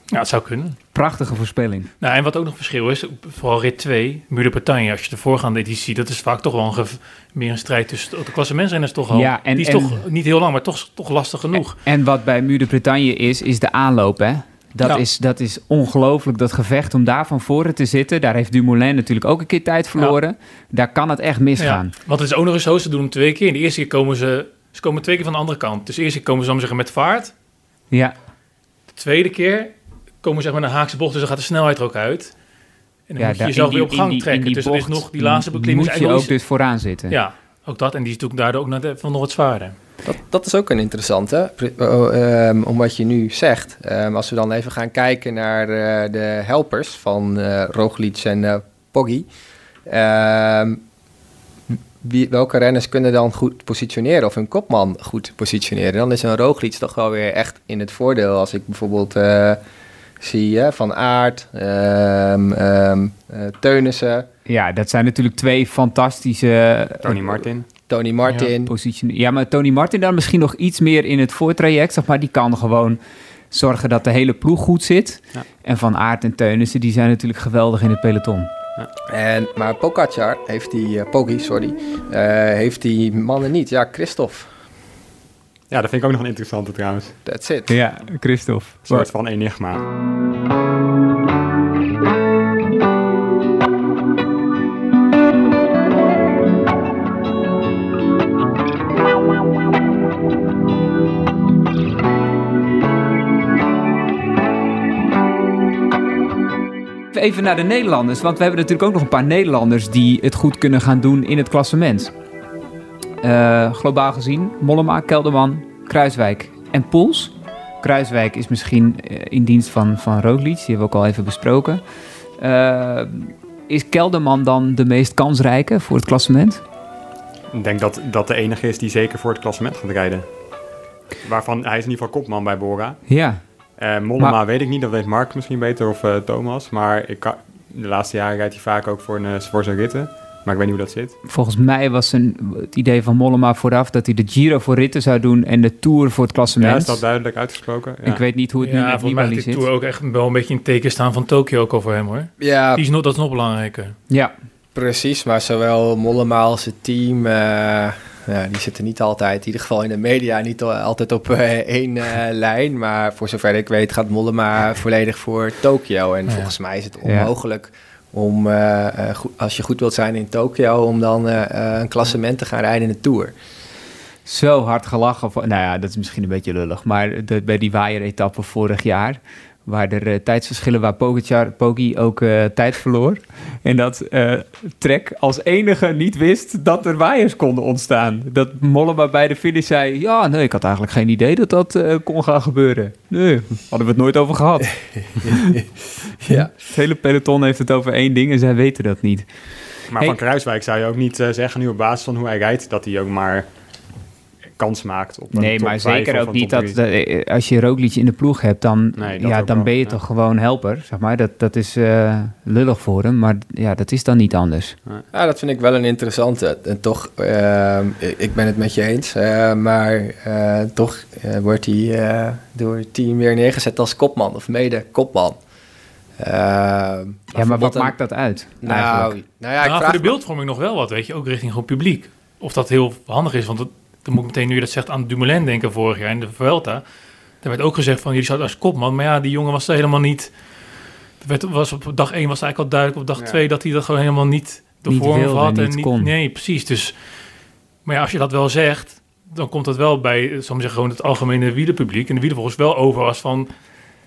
ja, het zou kunnen. Prachtige voorspelling. Nou, en wat ook nog verschil is, vooral rit 2, Muur de Bretagne, als je de voorgaande editie, dat is vaak toch wel een meer een strijd tussen de klassementsrenners toch al. Ja, en, die is toch niet heel lang, maar toch, toch lastig genoeg. En, en wat bij Muur de Bretagne is, is de aanloop, hè? Dat, is, dat is ongelooflijk, dat gevecht om daar van voren te zitten. Daar heeft Dumoulin natuurlijk ook een keer tijd verloren. Daar kan het echt misgaan. Ja. Want het is ook nog eens zo, ze doen hem twee keer. In de eerste keer komen ze, ze komen twee keer van de andere kant. Dus de eerste keer komen ze, om zeggen, met vaart. Ja. De tweede keer komen ze met een haakse bocht, dus dan gaat de snelheid er ook uit. En dan moet je jezelf weer op gang trekken. dus er is nog die laatste beklimming. Moet je ook dus vooraan zitten. Ja, ook dat. En die is natuurlijk daardoor ook nog wat zwaarder. Dat, dat is ook een interessante, um, om wat je nu zegt. Um, als we dan even gaan kijken naar uh, de helpers van uh, Roglic en uh, Poggi. Um, wie, welke renners kunnen dan goed positioneren of hun kopman goed positioneren? Dan is een Roglic toch wel weer echt in het voordeel. Als ik bijvoorbeeld zie Van Aert, um, Teunissen. Ja, dat zijn natuurlijk twee fantastische... Tony Martin. Tony Martin. Ja, ja, maar Tony Martin dan misschien nog iets meer in het voortraject. Zeg maar, die kan gewoon zorgen dat de hele ploeg goed zit. Ja. En Van Aert en Teunissen, die zijn natuurlijk geweldig in het peloton. Ja. En, maar Pogacar heeft die, uh, sorry, uh, heeft die mannen niet. Ja, Christophe. Ja, dat vind ik ook nog een interessante trouwens. That's it. Ja, Christophe. Een soort van enigma. Even naar de Nederlanders. Want we hebben natuurlijk ook nog een paar Nederlanders die het goed kunnen gaan doen in het klassement. Uh, globaal gezien, Mollema, Kelderman, Kruiswijk en Poels. Kruiswijk is misschien eh, in dienst van, van Roglic, die hebben we ook al even besproken. Uh, is Kelderman dan de meest kansrijke voor het klassement? Ik denk dat dat de enige is die zeker voor het klassement gaat rijden. Waarvan hij is in ieder geval kopman bij Bora. Ja. Uh, Mollema weet ik niet, dat weet Mark misschien beter of uh, Thomas. Maar ik de laatste jaren rijdt hij vaak ook voor, een, eh, voor zijn ritten. Maar ik weet niet hoe dat zit. Volgens mij was een, het idee van Mollema vooraf dat hij de Giro voor ritten zou doen en de Tour voor het klassement. Ja, is dat duidelijk uitgesproken? Ja. Ik weet niet hoe het nu met Nibali zit. Ja, de Tour ook echt wel een beetje in teken staan van Tokio ook over hem hoor. Ja. Die is nog, dat is nog belangrijker. Ja. Precies, maar zowel Mollema als het team... Ja, die zitten niet altijd, in ieder geval in de media, niet altijd op uh, één uh, lijn. Maar voor zover ik weet gaat Mollema volledig voor Tokio. En volgens mij is het onmogelijk om, goed, als je goed wilt zijn in Tokio, om dan een klassement te gaan rijden in de Tour. Zo hard gelachen. nou ja, dat is misschien een beetje lullig. Maar de, bij die waaier-etappe vorig jaar Waar er uh, tijdsverschillen waar Pogacar, Pogi ook uh, tijd verloor. En dat uh, Trek als enige niet wist dat er waaiers konden ontstaan. Dat Mollema bij de finish zei... Ja, nee, ik had eigenlijk geen idee dat dat kon gaan gebeuren. Nee, hadden we het nooit over gehad. ja. Het hele peloton heeft het over één ding en zij weten dat niet. Maar van Kruiswijk zou je ook niet zeggen nu op basis van hoe hij rijdt... dat hij ook maar kans maakt. Op nee, maar zeker ook niet dat eh, als je Roglic in de ploeg hebt, dan, ja, dan ben je toch gewoon helper. Zeg maar. dat, dat is uh, lullig voor hem, maar ja, dat is dan niet anders. Ja, dat vind ik wel een interessante. En toch, uh, ik ben het met je eens, uh, maar toch wordt hij door het team weer neergezet als kopman of mede kopman. ja, maar wat maakt dat uit? Nou, nou ja, ik nou, voor de beeldvorming nog wel wat, weet je, ook richting gewoon publiek. Of dat heel handig is, want het, dan moet ik meteen, nu je dat zegt, aan Dumoulin denken vorig jaar in de Vuelta. Daar werd ook gezegd van, jullie zat als kopman. Maar ja, die jongen was er helemaal niet... Werd, was op dag 1 was eigenlijk al duidelijk, op dag 2 dat hij dat gewoon helemaal niet de niet vorm had. En niet, kon. Nee, precies. Dus, maar ja, als je dat wel zegt, dan komt dat wel bij, zal ik zeggen, gewoon het algemene wielerpubliek. En de wielervolgers wel over als van...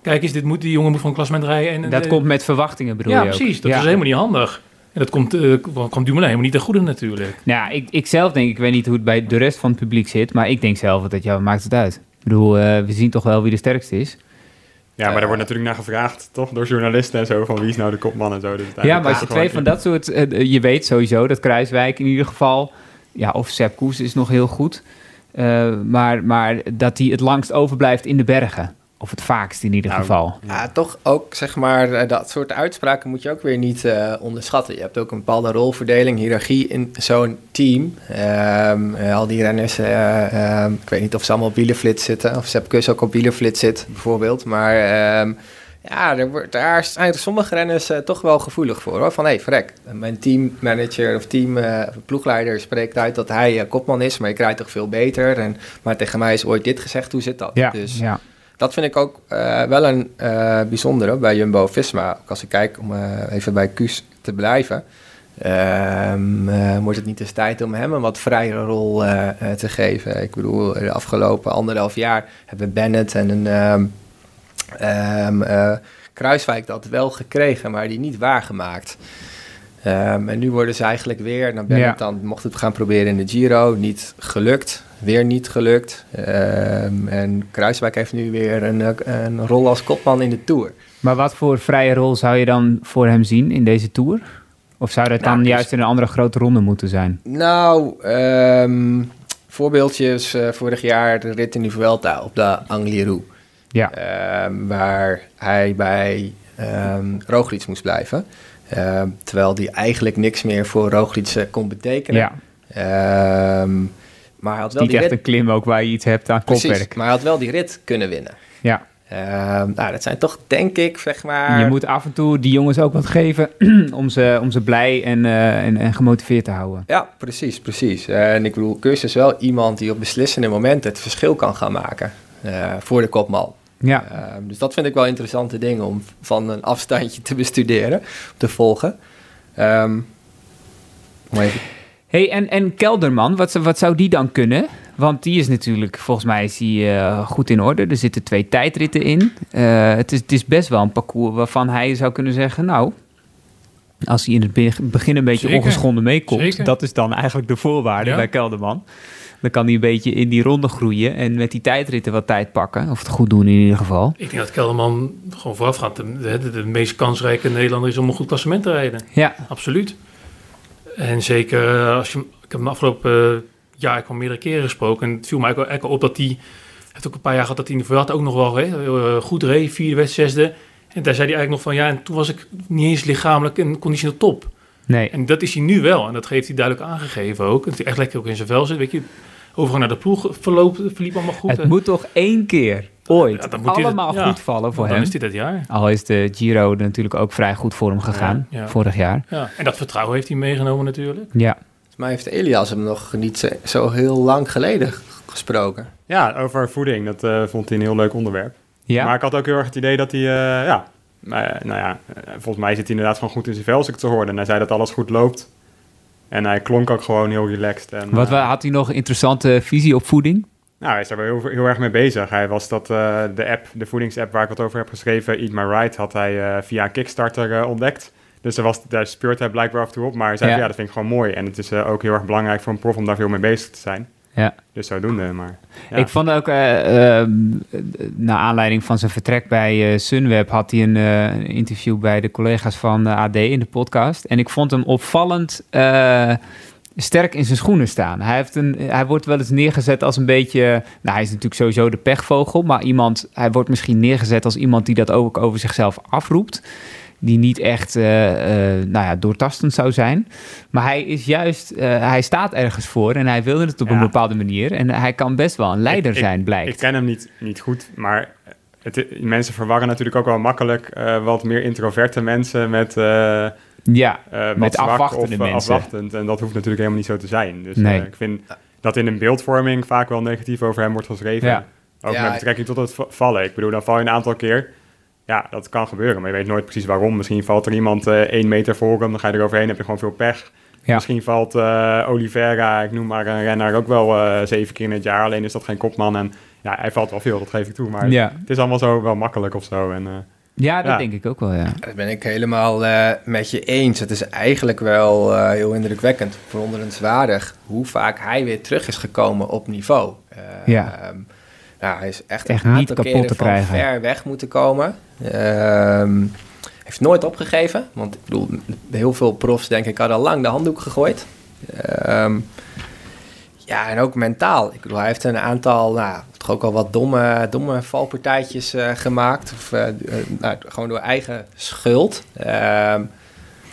Kijk eens, dit moet, die jongen moet van klassement rijden. En, dat komt met verwachtingen, bedoel ja, je precies. Dat is helemaal niet handig. En dat komt, uh, komt Dumoulin helemaal niet ten goede natuurlijk. Nou, ik, ik zelf denk, ik weet niet hoe het bij de rest van het publiek zit, maar ik denk zelf dat, ja, maakt het uit. Ik bedoel, uh, we zien toch wel wie de sterkste is. Ja, maar uh, er wordt natuurlijk naar gevraagd, toch? Door journalisten en zo, van wie is nou de kopman en zo. Dus ja, maar als je twee van dat soort... je weet sowieso dat Kruiswijk in ieder geval... Ja, of Sepp Koes is nog heel goed. maar, maar dat hij het langst overblijft in de bergen. Of het vaakst in ieder nou, geval. Ja, toch ook zeg maar, eh, dat soort uitspraken moet je ook weer niet uh, onderschatten. Je hebt ook een bepaalde rolverdeling, hiërarchie in zo'n team. Um, al die renners, uh, um, ik weet niet of ze allemaal op wielerflits zitten, of Sepp Kuss ook op wielerflits zit bijvoorbeeld. Maar um, ja, er, daar zijn sommige renners toch wel gevoelig voor. Hoor. Van hé, hey, vrek, mijn teammanager of team ploegleider spreekt uit dat hij kopman is, maar ik rijd toch veel beter. En, maar tegen mij is ooit dit gezegd, hoe zit dat? Ja, dus, ja dat vind ik ook uh, wel een uh, bijzondere bij Jumbo-Visma. Als ik kijk, om uh, even bij Kuus te blijven... Um, wordt het niet eens tijd om hem een wat vrijere rol te geven. Ik bedoel, de afgelopen anderhalf jaar hebben Bennett en een um, Kruiswijk dat wel gekregen, maar die niet waargemaakt. Um, en nu worden ze eigenlijk weer, dan Bennett dan mocht het gaan proberen in de Giro, niet gelukt weer niet gelukt. Um, en Kruiswijk heeft nu weer een, een rol als kopman in de Tour. Maar wat voor vrije rol zou je dan voor hem zien in deze Tour? Of zou dat nou, dan juist in een andere grote ronde moeten zijn? Nou, um, voorbeeldjes uh, vorig jaar de rit in de Vuelta op de Angliru. Ja. Um, waar hij bij um, Roglic moest blijven. terwijl die eigenlijk niks meer voor Roglic eh, kon betekenen. Ja. Maar hij had wel Niet die echt een klim ook waar je iets hebt aan Precies, kopwerk. maar hij had wel die rit kunnen winnen. Ja. Uh, nou, dat zijn toch, denk ik, zeg maar... Je moet af en toe die jongens ook wat geven om ze, om ze blij en, uh, en, en, gemotiveerd te houden. Ja, precies, precies. Uh, en ik bedoel, Kus is wel iemand die op beslissende momenten het verschil kan gaan maken eh, voor de kopman. Ja. Ehm, dus dat vind ik wel interessante dingen om van een afstandje te bestuderen, te volgen. Um, even hey, en, en Kelderman, wat, wat zou die dan kunnen? Want die is natuurlijk, volgens mij is die uh, goed in orde. Er zitten twee tijdritten in. Uh, het, is, het is best wel een parcours waarvan hij zou kunnen zeggen... nou, als hij in het begin een beetje Zeker. ongeschonden meekomt... Zeker. dat is dan eigenlijk de voorwaarde ja. bij Kelderman. Dan kan hij een beetje in die ronde groeien... en met die tijdritten wat tijd pakken. Of het goed doen in ieder geval. Ik denk dat Kelderman gewoon vooraf gaat. De, de, de meest kansrijke Nederlander is om een goed klassement te rijden. Ja. Absoluut. En zeker eh, als je, ik heb hem afgelopen eh, jaar ik al meerdere keren gesproken. En het viel mij ook op dat hij, heeft ook een paar jaar gehad dat hij in de Vuelta ook nog wel hè, eh, goed reed, vierde wedstrijd, zesde. En daar zei hij eigenlijk nog van, ja, en toen was ik niet eens lichamelijk en conditioneel top. Nee. En dat is hij nu wel. En dat heeft hij duidelijk aangegeven ook. Dat hij echt lekker ook in zijn vel zit. Weet je, overgang naar de ploeg verloop, verliep allemaal goed. Het moet toch één keer ooit ja, moet allemaal dit, goed vallen voor dan hem. is dit het jaar. Al is de Giro natuurlijk ook vrij goed voor hem gegaan, vorig jaar. Ja. En dat vertrouwen heeft hij meegenomen natuurlijk. Ja. Maar heeft Elias hem nog niet zo heel lang geleden gesproken. Ja, over voeding. Dat uh, vond hij een heel leuk onderwerp. Ja. Maar ik had ook heel erg het idee dat hij, uh, ja, uh, nou ja, volgens mij zit hij inderdaad gewoon goed in zijn vel als ik het zo hoorde. En hij zei dat alles goed loopt. En hij klonk ook gewoon heel relaxed. En, Wat had hij nog een interessante visie op voeding? Nou, hij is daar wel heel, heel erg mee bezig. Hij was dat, uh, de app, de voedingsapp waar ik wat over heb geschreven, Eat My Right, had hij uh, via Kickstarter uh, ontdekt. Dus daar, was, daar speurt hij blijkbaar af en toe op. Maar hij zei, ja. ja. dat vind ik gewoon mooi. En het is ook heel erg belangrijk voor een prof om daar veel mee bezig te zijn. Ja. Dus zodoende, maar... Ja. Ik vond ook, naar aanleiding van zijn vertrek bij Sunweb... had hij een interview bij de collega's van AD in de podcast. En ik vond hem opvallend sterk in zijn schoenen staan. Hij, heeft een, hij wordt wel eens neergezet als een beetje... Nou, hij is natuurlijk sowieso de pechvogel... maar iemand, hij wordt misschien neergezet als iemand die dat ook over zichzelf afroept die niet echt uh, uh, nou ja, doortastend zou zijn. Maar hij is juist, uh, hij staat ergens voor en hij wilde het op ja. een bepaalde manier. En hij kan best wel een leider ik, zijn, ik, blijkt. Ik ken hem niet, niet goed, maar het, mensen verwarren natuurlijk ook wel makkelijk wat meer introverte mensen met... ja, met afwachtende of, mensen. afwachtend. En dat hoeft natuurlijk helemaal niet zo te zijn. Dus nee. ik vind dat in een beeldvorming vaak wel negatief over hem wordt geschreven. Ja. Ook met betrekking tot het vallen. Ik bedoel, dan val je een aantal keer ja, dat kan gebeuren, maar je weet nooit precies waarom. Misschien valt er iemand uh, één meter voor hem, dan ga je eroverheen, heb je gewoon veel pech. Ja. Misschien valt uh, Oliveira, ik noem maar een renner, ook wel uh, zeven keer in het jaar. Alleen is dat geen kopman en ja, hij valt wel veel, dat geef ik toe. Maar ja. het is allemaal zo wel makkelijk of zo. En, ja, dat ja. denk ik ook wel, ja. Dat ben ik helemaal met je eens. Het is eigenlijk wel heel indrukwekkend, verwonderenswaardig... hoe vaak hij weer terug is gekomen op niveau. ja. Um, nou, hij is echt, echt niet kapot te krijgen. ver weg moeten komen. Um, heeft nooit opgegeven. Want ik bedoel, heel veel profs denk ik hadden al lang de handdoek gegooid. Um, ja, en ook mentaal. Ik bedoel, hij heeft een aantal, nou, toch ook al wat domme, domme valpartijtjes uh, gemaakt. Of uh, nou, gewoon door eigen schuld. Um,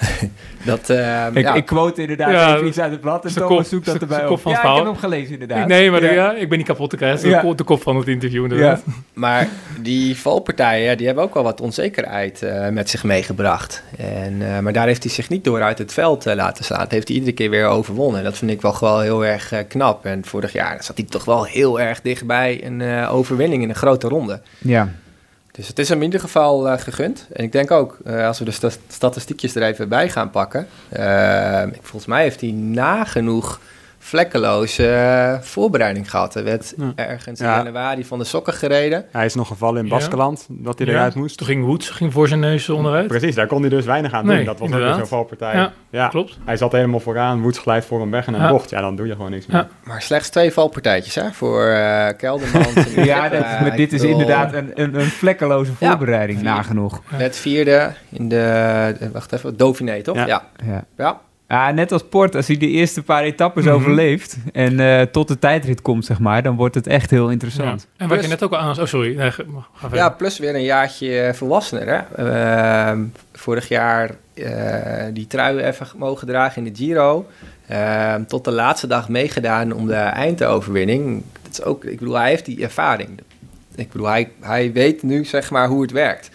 dat, uh, ik, ja. ik quote inderdaad ja, even iets uit het blad en Thomas kop, zoekt dat erbij op. Van ja, ik heb hem gelezen inderdaad. Nee, maar ja. ja. ik ben niet kapot te krijgen. Dat is de kop van het interview inderdaad. Maar die valpartijen, die hebben ook wel wat onzekerheid uh, met zich meegebracht. En, uh, maar daar heeft hij zich niet door uit het veld laten slaan. Dat heeft hij iedere keer weer overwonnen. Dat vind ik wel gewoon heel erg knap. En vorig jaar zat hij toch wel heel erg dichtbij een overwinning in een grote ronde. Ja. Dus het is hem in ieder geval uh, gegund. En ik denk ook, uh, als we de st statistiekjes er even bij gaan pakken. Uh, volgens mij heeft hij nagenoeg vlekkeloze voorbereiding gehad. Er werd ja. ergens ja. in januari van de sokken gereden. Hij is nog gevallen in Baskeland, ja. dat hij eruit moest. Toen ging Woods ging voor zijn neus onderuit. Precies, daar kon hij dus weinig aan nee, doen. Dat was ook zo'n valpartij. Ja, klopt. Hij zat helemaal vooraan, Woods glijdt voor hem weg en een bocht. Ja, dan doe je gewoon niks meer. Maar slechts twee valpartijtjes hè, voor uh, Kelderman. ja, dat, maar dit is inderdaad een, een, een vlekkeloze voorbereiding, nagenoeg. Net vierde in de, wacht even, Dauphiné, toch? ja. ja. Ja, net als Port, als hij de eerste paar etappes mm -hmm. overleeft en uh, tot de tijdrit komt, zeg maar, dan wordt het echt heel interessant. Ja. En wat je net ook al aan... Oh, sorry. Nee, ga ja, plus weer een jaartje volwassener, hè. Uh, vorig jaar uh, die trui even mogen dragen in de Giro. tot de laatste dag meegedaan om de eindoverwinning. Dat is ook, ik bedoel, hij heeft die ervaring. Ik bedoel, hij, hij weet nu, zeg maar, hoe het werkt.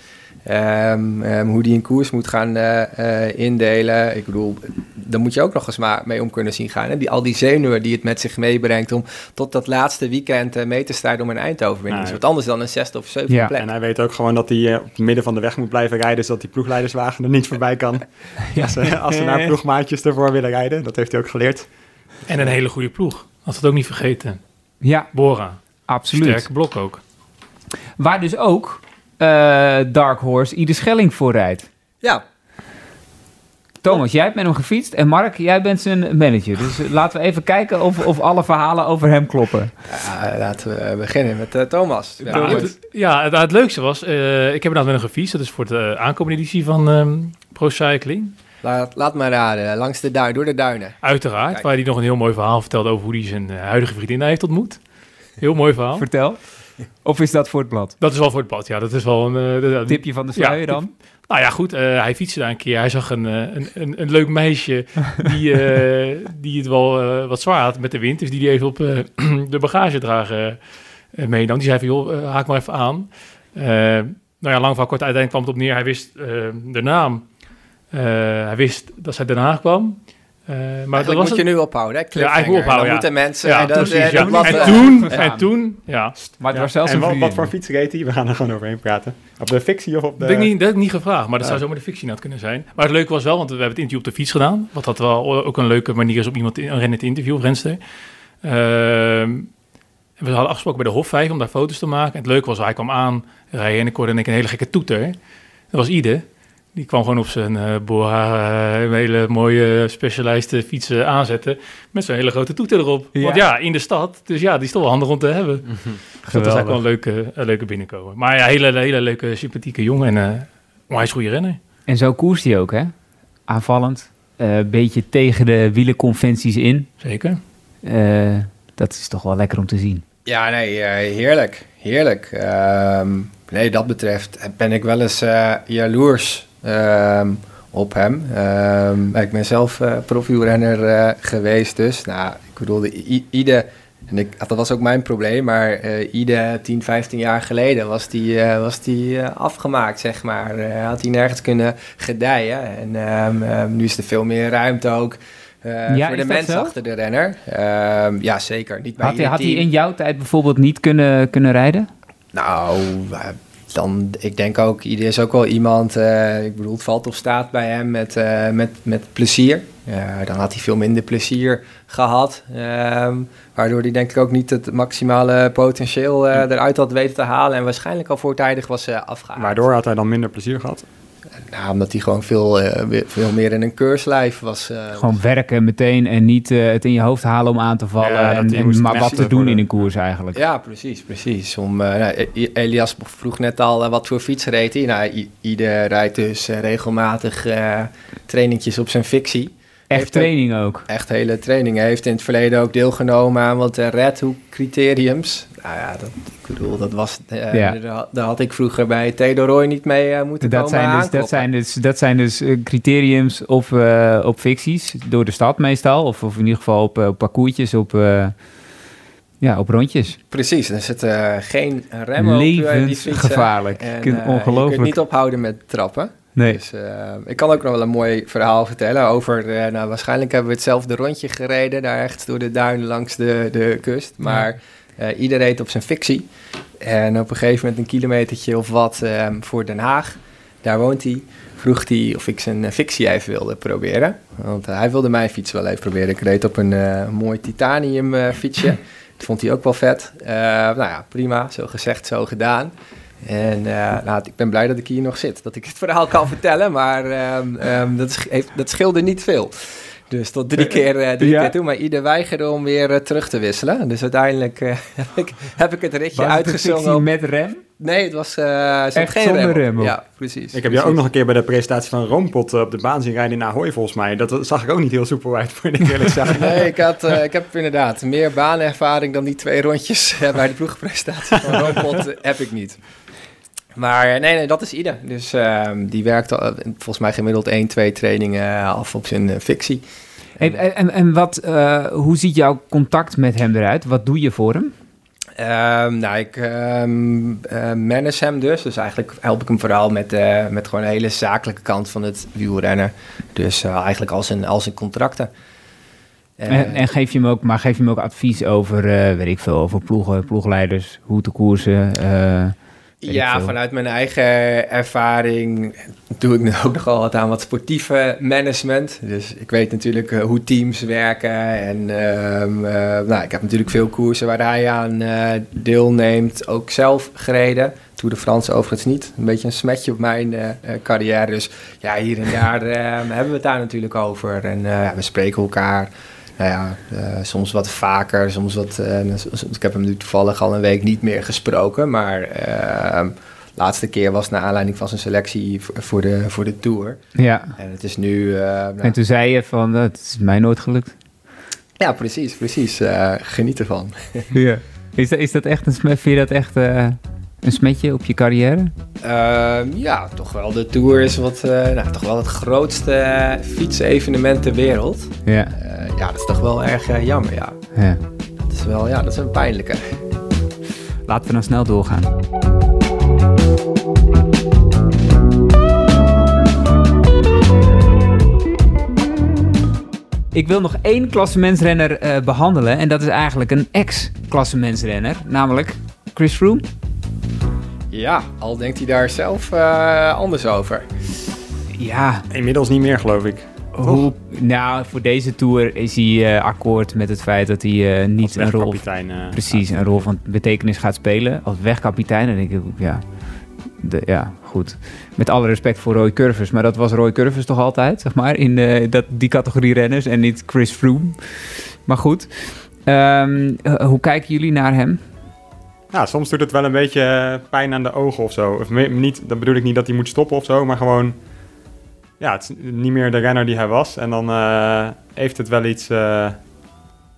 Um, um, hoe die een koers moet gaan uh, uh, indelen. Ik bedoel, daar moet je ook nog eens maar mee om kunnen zien gaan. Hè? Die, al die zenuwen die het met zich meebrengt om tot dat laatste weekend uh, mee te strijden om een eindoverwinning. Nou, is wat anders dan een zesde of zevende ja. plek. En hij weet ook gewoon dat hij op het midden van de weg moet blijven rijden, zodat die ploegleiderswagen er niet voorbij kan. ja. Als, ze, als ze naar ploegmaatjes ervoor willen rijden, dat heeft hij ook geleerd. En een hele goede ploeg. Had het ook niet vergeten. Ja, Bora. Absoluut. Sterke blok ook. Waar dus ook uh, Dark Horse Ieder Schelling voor rijdt. Ja. Thomas, jij hebt met hem gefietst en Mark, jij bent zijn manager. Dus uh, laten we even kijken of, of alle verhalen over hem kloppen. Ja, laten we beginnen met uh, Thomas. Ja, ja, het, ja het, het, leukste was, ik heb inderdaad met hem gefietst. Dat is voor de aankomende editie van um, Pro Cycling. Laat, laat maar raden, langs de duin, door de duinen. Uiteraard, Kijk. waar hij nog een heel mooi verhaal vertelde over hoe hij zijn huidige vriendin heeft ontmoet. Heel mooi verhaal. Vertel. Of is dat voor het blad? Dat is wel voor het blad, ja. Dat is wel een... Uh, Tipje van de sluier ja, dan? Nou ja, goed. Uh, hij fietste daar een keer. Hij zag een, uh, een, een, een, leuk meisje die, die het wel wat zwaar had met de wind. Dus die die even op de bagagedrager meenam. Die zei van, joh, haak maar even aan. nou ja, lang van kort uiteindelijk kwam het op neer. Hij wist de naam. hij wist dat zij Den Haag kwam. Uh, maar dat was moet je nu ophouden, hè? Ja, ik moet ophouden, ja. moeten mensen... Ja, dat, precies, dat, ja. dat en, toen, en toen, ja. Maar het was zelfs en een wat, wat voor fiets reed hij? We gaan er gewoon overheen praten. Op de fictie of op de... Dat heb ik niet, dat heb ik niet gevraagd, maar dat zou zomaar de fictie net kunnen zijn. Maar het leuke was wel, want we hebben het interview op de fiets gedaan. Wat dat wel ook een leuke manier is om iemand een renner te interviewen, of renster. Uh, we hadden afgesproken bij de Hof om daar foto's te maken. En het leuke was, hij kwam aan rijden en ik hoorde een hele gekke toeter. Dat was Ide. Die kwam gewoon op zijn uh, Boa, uh, hele mooie specialized fietsen aanzetten. Met zo'n hele grote toeter erop. Ja. Want ja, in de stad. Dus ja, die is toch wel handig om te hebben. Mm -hmm. dat is eigenlijk wel een leuke, een leuke binnenkomen. Maar ja, hele, hele leuke, sympathieke jongen. En uh, onwijs goede renner. En zo koerst hij ook, hè? Aanvallend. Een beetje tegen de wielenconventies in. Zeker. dat is toch wel lekker om te zien. Ja, nee, heerlijk. Heerlijk. Ehm, nee, dat betreft ben ik wel eens uh, jaloers um, op hem. Um, ik ben zelf uh, profielrenner uh, geweest, dus. Nou, ik bedoelde, Ide, en ik, dat was ook mijn probleem, maar Ide 10, 15 jaar geleden was die, was die afgemaakt, zeg maar. had hij nergens kunnen gedijen. En nu is er veel meer ruimte ook. Uh, ja, voor de mensen achter de renner. Uh, ja, zeker. Niet bij had, hij, had hij in jouw tijd bijvoorbeeld niet kunnen, kunnen rijden? Nou, dan, ik denk ook, iedereen is ook wel iemand, uh, ik bedoel, het valt of staat bij hem met, uh, met, met plezier. dan had hij veel minder plezier gehad, um, waardoor hij denk ik ook niet het maximale potentieel eruit had weten te halen en waarschijnlijk al voortijdig was afgehaald. Waardoor had hij dan minder plezier gehad? Nou, omdat hij gewoon veel, uh, veel meer in een keurslijf was. Uh, gewoon werken meteen en niet uh, het in je hoofd halen om aan te vallen. Ja, en, en maar wat te doen in een koers eigenlijk. Ja, precies, precies. Om, nou, Elias vroeg net al wat voor fiets reed hij. Nou, ieder rijdt dus regelmatig trainingjes op zijn fictie. Echt training ook. Echt hele trainingen. Hij heeft in het verleden ook deelgenomen aan wat Red Hook criteriums. Nou ja, dat, ik bedoel, dat was, uh, ja. daar, had ik vroeger bij Theodor Roy niet mee uh, moeten dat komen zijn dus, Dat zijn dus, dat zijn dus uh, criteriums op, op ficties, door de stad meestal. Of, of in ieder geval op, op parcoursjes, op, ja, op rondjes. Precies, er zit geen rem op die gevaarlijk. Ongelooflijk. Je kunt niet ophouden met trappen. Nee. Dus ik kan ook nog wel een mooi verhaal vertellen over, nou waarschijnlijk hebben we hetzelfde rondje gereden, daar echt door de duinen langs de, de kust. Maar... Ja ieder reed op zijn fictie. En op een gegeven moment een kilometertje of wat um, voor Den Haag, daar woont hij, vroeg hij of ik zijn uh, fictie even wilde proberen. Want uh, hij wilde mijn fiets wel even proberen. Ik reed op een mooi titanium fietsje. Dat vond hij ook wel vet. nou ja, prima. Zo gezegd, zo gedaan. En nou, ik ben blij dat ik hier nog zit. Dat ik het verhaal kan vertellen. Maar um, um, dat, heeft, dat scheelde niet veel. Dus tot drie keer, uh, drie keer toe. Maar ieder weigerde om weer uh, terug te wisselen. Dus uiteindelijk uh, heb, ik, heb ik het ritje uitgezongen. met rem? Nee, het was Echt geen zonder rem. rem ja, precies. Ik heb jou ook nog een keer bij de presentatie van Roompot op de baan zien rijden in Ahoy volgens mij. Dat zag ik ook niet heel soepel uit, voor ik eerlijk zeggen. nee, ik, had, ik heb inderdaad meer baanervaring dan die twee rondjes bij de ploegpresentatie van Roompot heb ik niet. Maar nee, nee, dat is Ida. Dus uh, die werkt al, volgens mij gemiddeld 1, 2 trainingen af op zijn fictie. Hey, en, en wat, uh, hoe ziet jouw contact met hem eruit? Wat doe je voor hem? Um, nou, ik um, uh, manage hem dus. Dus eigenlijk help ik hem vooral met, uh, met gewoon een hele zakelijke kant van het wielrennen. Dus eigenlijk als een, als een contracten. En, en, geef je hem ook, maar geef je hem ook advies over, weet ik veel, over ploegen, ploegleiders, hoe te koersen? Ja, vanuit mijn eigen ervaring doe ik nu ook nogal wat aan wat sportieve management. Dus ik weet natuurlijk uh, hoe teams werken. En uh, uh, nou, ik heb natuurlijk veel koersen waar hij aan eh, deelneemt, ook zelf gereden. Tour de France overigens niet. Een beetje een smetje op mijn carrière. Dus ja, hier en daar hebben we het daar natuurlijk over. En we spreken elkaar nou ja, uh, soms wat vaker, soms wat... Uh, ik heb hem nu toevallig al een week niet meer gesproken, maar... Uh, laatste keer was naar aanleiding van zijn selectie voor de, voor de Tour. Ja. En het is nu... Nou, en toen zei je van, het is mij nooit gelukt. Ja, precies, precies. geniet ervan. ja. Is dat, is dat echt een... Vind je dat echt een smetje op je carrière? Uh, ja, toch wel. De Tour is wat, uh, nou, toch wel het grootste uh, fietsevenement ter wereld. Ja. ja, dat is toch wel erg jammer, ja. ja. Dat is wel, ja, dat is een pijnlijke. Laten we nou snel doorgaan. Ik wil nog één klassementsrenner behandelen. En dat is eigenlijk een ex-klassementsrenner. Namelijk Chris Froome. Ja, al denkt hij daar zelf uh, anders over. Ja. Inmiddels niet meer, geloof ik. Hoe, nou, voor deze tour is hij uh, akkoord met het feit dat hij uh, niet een rol, uh, precies, een rol van betekenis gaat spelen als wegkapitein. En denk ik, ja, de, ja, goed. Met alle respect voor Roy Curvers, maar dat was Roy Curvers toch altijd, zeg maar, in dat, die categorie renners en niet Chris Froome. Maar goed, um, hoe kijken jullie naar hem? Ja, soms doet het wel een beetje pijn aan de ogen of zo. Of niet, dan bedoel ik niet dat hij moet stoppen of zo, maar gewoon ja, het is niet meer de renner die hij was. En dan uh, heeft het wel iets, uh,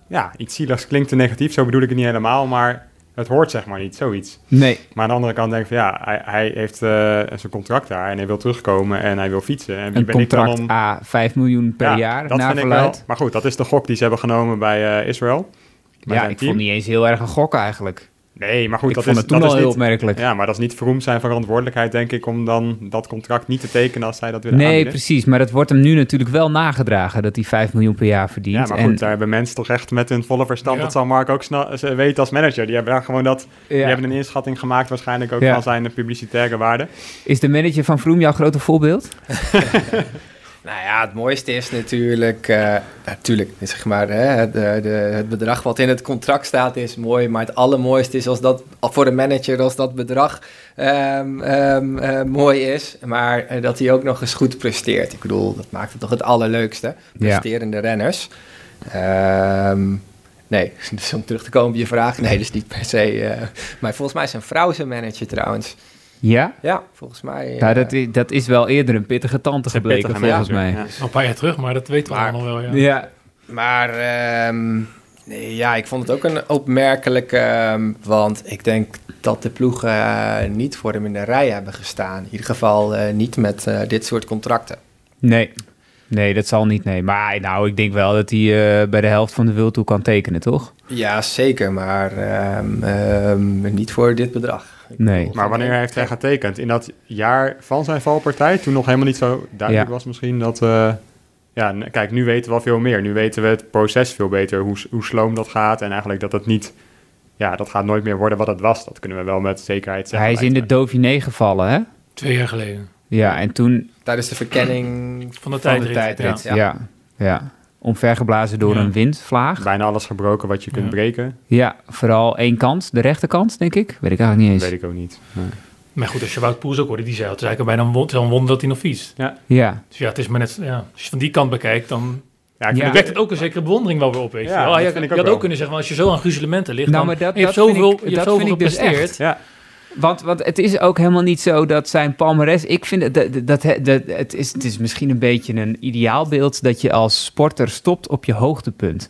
ja, iets zieligs. Klinkt te negatief, zo bedoel ik het niet helemaal. Maar het hoort zeg maar niet, zoiets. Nee. Maar aan de andere kant denk ik van ja, hij, hij heeft uh, zijn contract daar en hij wil terugkomen en hij wil fietsen. En wie Een ben contract ik dan om... A, 5 miljoen per ja, jaar, dat vind ik wel. Maar goed, dat is de gok die ze hebben genomen bij Israël. Ja, ik team. vond niet eens heel erg een gok eigenlijk. Nee, maar goed, ik dat vond is, het toen dat al is heel niet, opmerkelijk. Ja, maar dat is niet Vroom zijn verantwoordelijkheid, denk ik, om dan dat contract niet te tekenen als zij dat willen Nee, aanbieden. precies. Maar dat wordt hem nu natuurlijk wel nagedragen, dat hij 5 miljoen per jaar verdient. Ja, maar goed, daar hebben mensen toch echt met hun volle verstand, Ja. dat zal Mark ook snel weten als manager. Die hebben daar gewoon dat, die hebben een inschatting gemaakt waarschijnlijk ook Ja. van zijn publicitaire waarde. Is de manager van Vroom jouw grote voorbeeld? Nou ja, het mooiste is natuurlijk, eh, natuurlijk zeg maar, hè, het, de, de, het bedrag wat in het contract staat is mooi, maar het allermooiste is als dat voor de manager als dat bedrag ehm, ehm, eh, mooi is, maar eh, dat hij ook nog eens goed presteert. Ik bedoel, dat maakt het toch het allerleukste, presterende renners. Ehm, nee, dus om terug te komen op je vraag, nee, dus niet per se. maar volgens mij is een vrouw zijn manager trouwens. Ja? Ja, volgens mij. Nou, eh, dat, is, dat is wel eerder een pittige tante gebleken, pittige volgens mij. ja. Al een paar jaar terug, maar dat weten we Maar- allemaal wel. Ja. Ja. Maar ehm, nee, ja, ik vond het ook een opmerkelijk, ehm, want ik denk dat de ploegen eh, niet voor hem in de rij hebben gestaan. In ieder geval eh, niet met eh, dit soort contracten. Nee. Nee, dat zal niet, nee. Maar nou, ik denk wel dat hij eh, bij de helft van de World Tour kan tekenen, toch? Ja, zeker, maar ehm, ehm, niet voor dit bedrag. Ik Nee. Maar wanneer heeft hij getekend? In dat jaar van zijn valpartij, toen nog helemaal niet zo duidelijk Ja. was misschien dat... eh, ja, kijk, nu weten we wel veel meer. Nu weten we het proces veel beter, hoe, hoe sloom dat gaat. En eigenlijk dat het niet... Ja, dat gaat nooit meer worden wat het was. Dat kunnen we wel met zekerheid zeggen. hij is in de. Dauphiné gevallen, hè? Twee jaar geleden. Ja, en toen Tijdens de verkenning Van de van tijdrit. de tijdrit. ja. Ja. ja. Omvergeblazen door Ja. een windvlaag. Bijna alles gebroken wat je kunt Ja. breken. Ja, vooral één kant, de rechterkant, denk ik. Weet ik eigenlijk niet eens. weet ik ook niet. Nee. Maar goed, als je Wout Poels ook hoorde, die zei het is eigenlijk bijna een, won- het is wel een wonder dat hij nog fietst. Ja, Dus ja, het is maar net, ja, als je van die kant bekijkt, dan Ja, ik Ja. vind wekt het ook een zekere bewondering wel weer op. Weet je. Ja, wel. dat je ik je ook had wel. ook kunnen zeggen, van, als je zo aan gruzelementen ligt, Nou, dan, maar dat- je hebt dat vind zoveel, ik- je hebt dat zoveel vind ik dus. Ja, want, want het is ook helemaal niet zo dat zijn palmares... Ik vind het, dat, dat, dat, het, is, het is misschien een beetje een ideaalbeeld... dat je als sporter stopt op je hoogtepunt.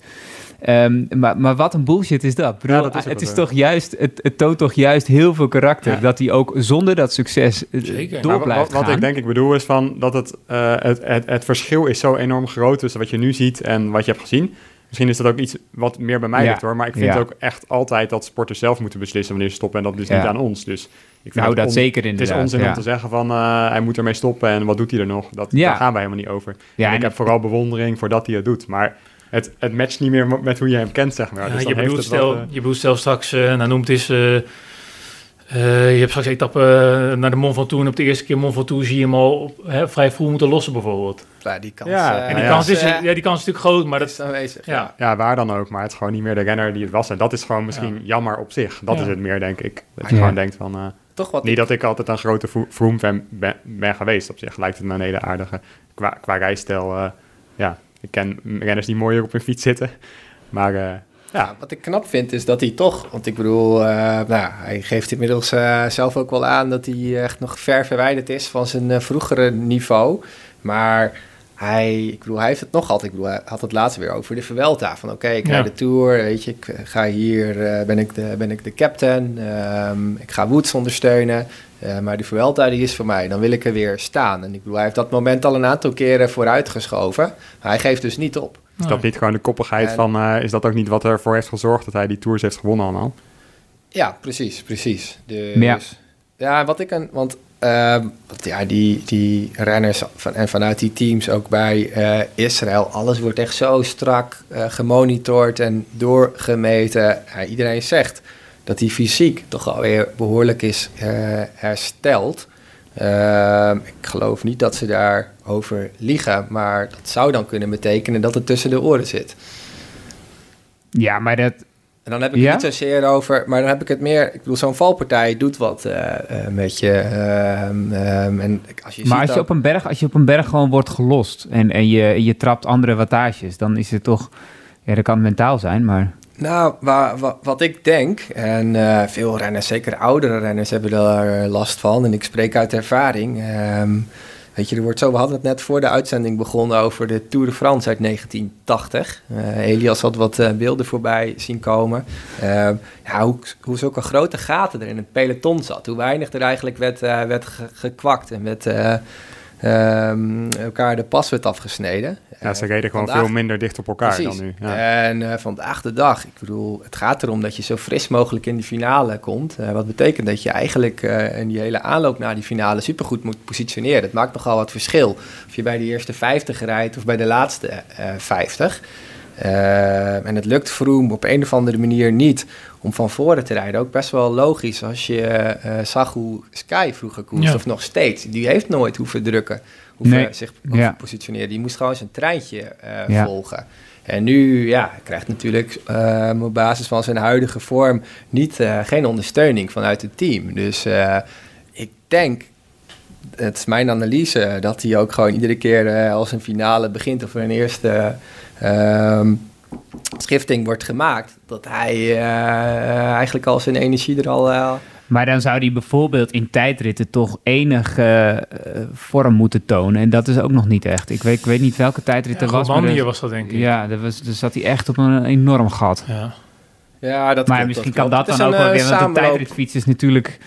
Ehm, maar, maar wat een bullshit is dat? Bedoel, Ja, dat is het, is toch juist, het, het toont toch juist heel veel karakter... Ja. dat hij ook zonder dat succes eh, Zeker. door maar blijft wat, wat gaan. ik denk ik bedoel is van dat het, eh, het, het, het verschil is zo enorm groot tussen wat je nu ziet en wat je hebt gezien. Misschien is dat ook iets wat meer bij mij Ja. ligt hoor, maar ik vind Ja. ook echt altijd dat sporters zelf moeten beslissen wanneer ze stoppen en dat Ja. niet aan ons. Dus ik vind nou, het dat on- zeker Het inderdaad. is onzin ja. om te zeggen van eh, hij moet ermee stoppen en wat doet hij er nog. Dat, Ja. Daar gaan wij helemaal niet over. Ja, en ik en- heb vooral bewondering voor dat hij het doet. Maar het, het matcht niet meer met hoe je hem kent, zeg maar. Ja, dus je, bedoelt het stel, eh, je bedoelt stel straks, eh nou noemt eens, eh, je hebt straks etappe eh, naar de Mont Ventoux en op de eerste keer Mont Ventoux zie je hem al op, hè, vrij vroeg moeten lossen bijvoorbeeld. Ja, die kans, Ja, eh, En die, ja. kans is, ja, die kans is natuurlijk groot, maar is dat, aanwezig. ja. ja, waar dan ook. Maar het is gewoon niet meer de renner die het was. En dat is gewoon misschien Ja. jammer op zich. Dat Ja. is het meer, denk ik. Dat je Ja. gewoon denkt van... eh, Toch wat Niet dat ik altijd een grote Fro- Froome-fan ben, ben geweest. Op zich lijkt het me een hele aardige... Qua, qua rijstijl, eh, ja. Ik ken renners die mooier op hun fiets zitten. Maar eh, ja, wat ik knap vind is dat hij toch, want ik bedoel, eh, nou, hij geeft inmiddels eh, zelf ook wel aan dat hij echt nog ver verwijderd is van zijn eh, vroegere niveau. Maar hij, ik bedoel, hij heeft het nog altijd, ik bedoel, hij had het laatst weer over de Vuelta. Van oké, ik Ja. rijd de Tour, weet je, ik ga hier, ben, ik de, ben ik de captain, ehm, ik ga Woods ondersteunen. Eh, maar de Vuelta die is voor mij, dan wil ik er weer staan. En ik bedoel, hij heeft dat moment al een aantal keren vooruitgeschoven. Maar hij geeft dus niet op. is dat niet gewoon de koppigheid En- van... eh, is dat ook niet wat ervoor heeft gezorgd dat hij die Tours heeft gewonnen allemaal? Ja, precies, precies. Dus, Ja. ja. wat ik een, want ehm, want ja, die, die renners van, en vanuit die teams ook bij eh, Israël, alles wordt echt zo strak eh, gemonitord en doorgemeten. Ja, iedereen zegt dat die fysiek toch alweer behoorlijk is eh, hersteld. Ehm, ik geloof niet dat ze daarover liegen, maar dat zou dan kunnen betekenen dat het tussen de oren zit. Ja, maar dat... En dan heb ik het niet zozeer over, maar dan heb ik het meer... Ik bedoel, zo'n valpartij doet wat uh, met je. Ehm, ehm, en als je maar als, je op een berg, als je op een berg gewoon wordt gelost en, en je, je trapt andere wattages, dan is het toch... Ja, dat kan mentaal zijn, maar... Nou, wat, wat ik denk, en uh, veel renners, zeker oudere renners, hebben daar last van. En ik spreek uit ervaring. Um, weet je, er wordt zo, we hadden het net voor de uitzending begonnen over de Tour de France uit 1980. Uh, eh, Elias had wat beelden voorbij zien komen. Uh, ja, hoe, hoe zulke grote gaten er in het peloton zat. Hoe weinig er eigenlijk werd, werd gekwakt en werd um, elkaar de pas werd afgesneden. Ja, ze reden gewoon veel minder dicht op elkaar dan nu. Ja. En uh, vandaag de dag, ik bedoel, het gaat erom dat je zo fris mogelijk in de finale komt. Uh, wat betekent dat je eigenlijk uh, in die hele aanloop naar die finale supergoed moet positioneren. Het maakt nogal wat verschil of je bij de eerste 50 rijdt of bij de laatste 50. Uh, en het lukt Vroom op een of andere manier niet om van voren te rijden. Ook best wel logisch als je uh, zag hoe Sky vroeger koers, of nog steeds. Die heeft nooit hoeven drukken, hoeven nee. zich ja. positioneren. Die moest gewoon zijn treintje uh, ja. volgen. En nu ja, krijgt natuurlijk op basis van zijn huidige vorm niet, geen ondersteuning vanuit het team. Dus ik denk het is mijn analyse dat hij ook gewoon iedere keer als een finale begint of een eerste schifting wordt gemaakt, dat hij uh, eigenlijk al zijn energie er al. Uh, maar dan zou hij bijvoorbeeld in tijdritten toch enige uh, vorm moeten tonen. En dat is ook nog niet echt. Ik weet, ik weet niet welke tijdritten ja, was. Hier was dat denk ik. Ja, daar, was, daar zat hij echt op een enorm gat. Ja. Ja, dat maar misschien kan dat dan ook wel weer. Want de tijdritfiets is natuurlijk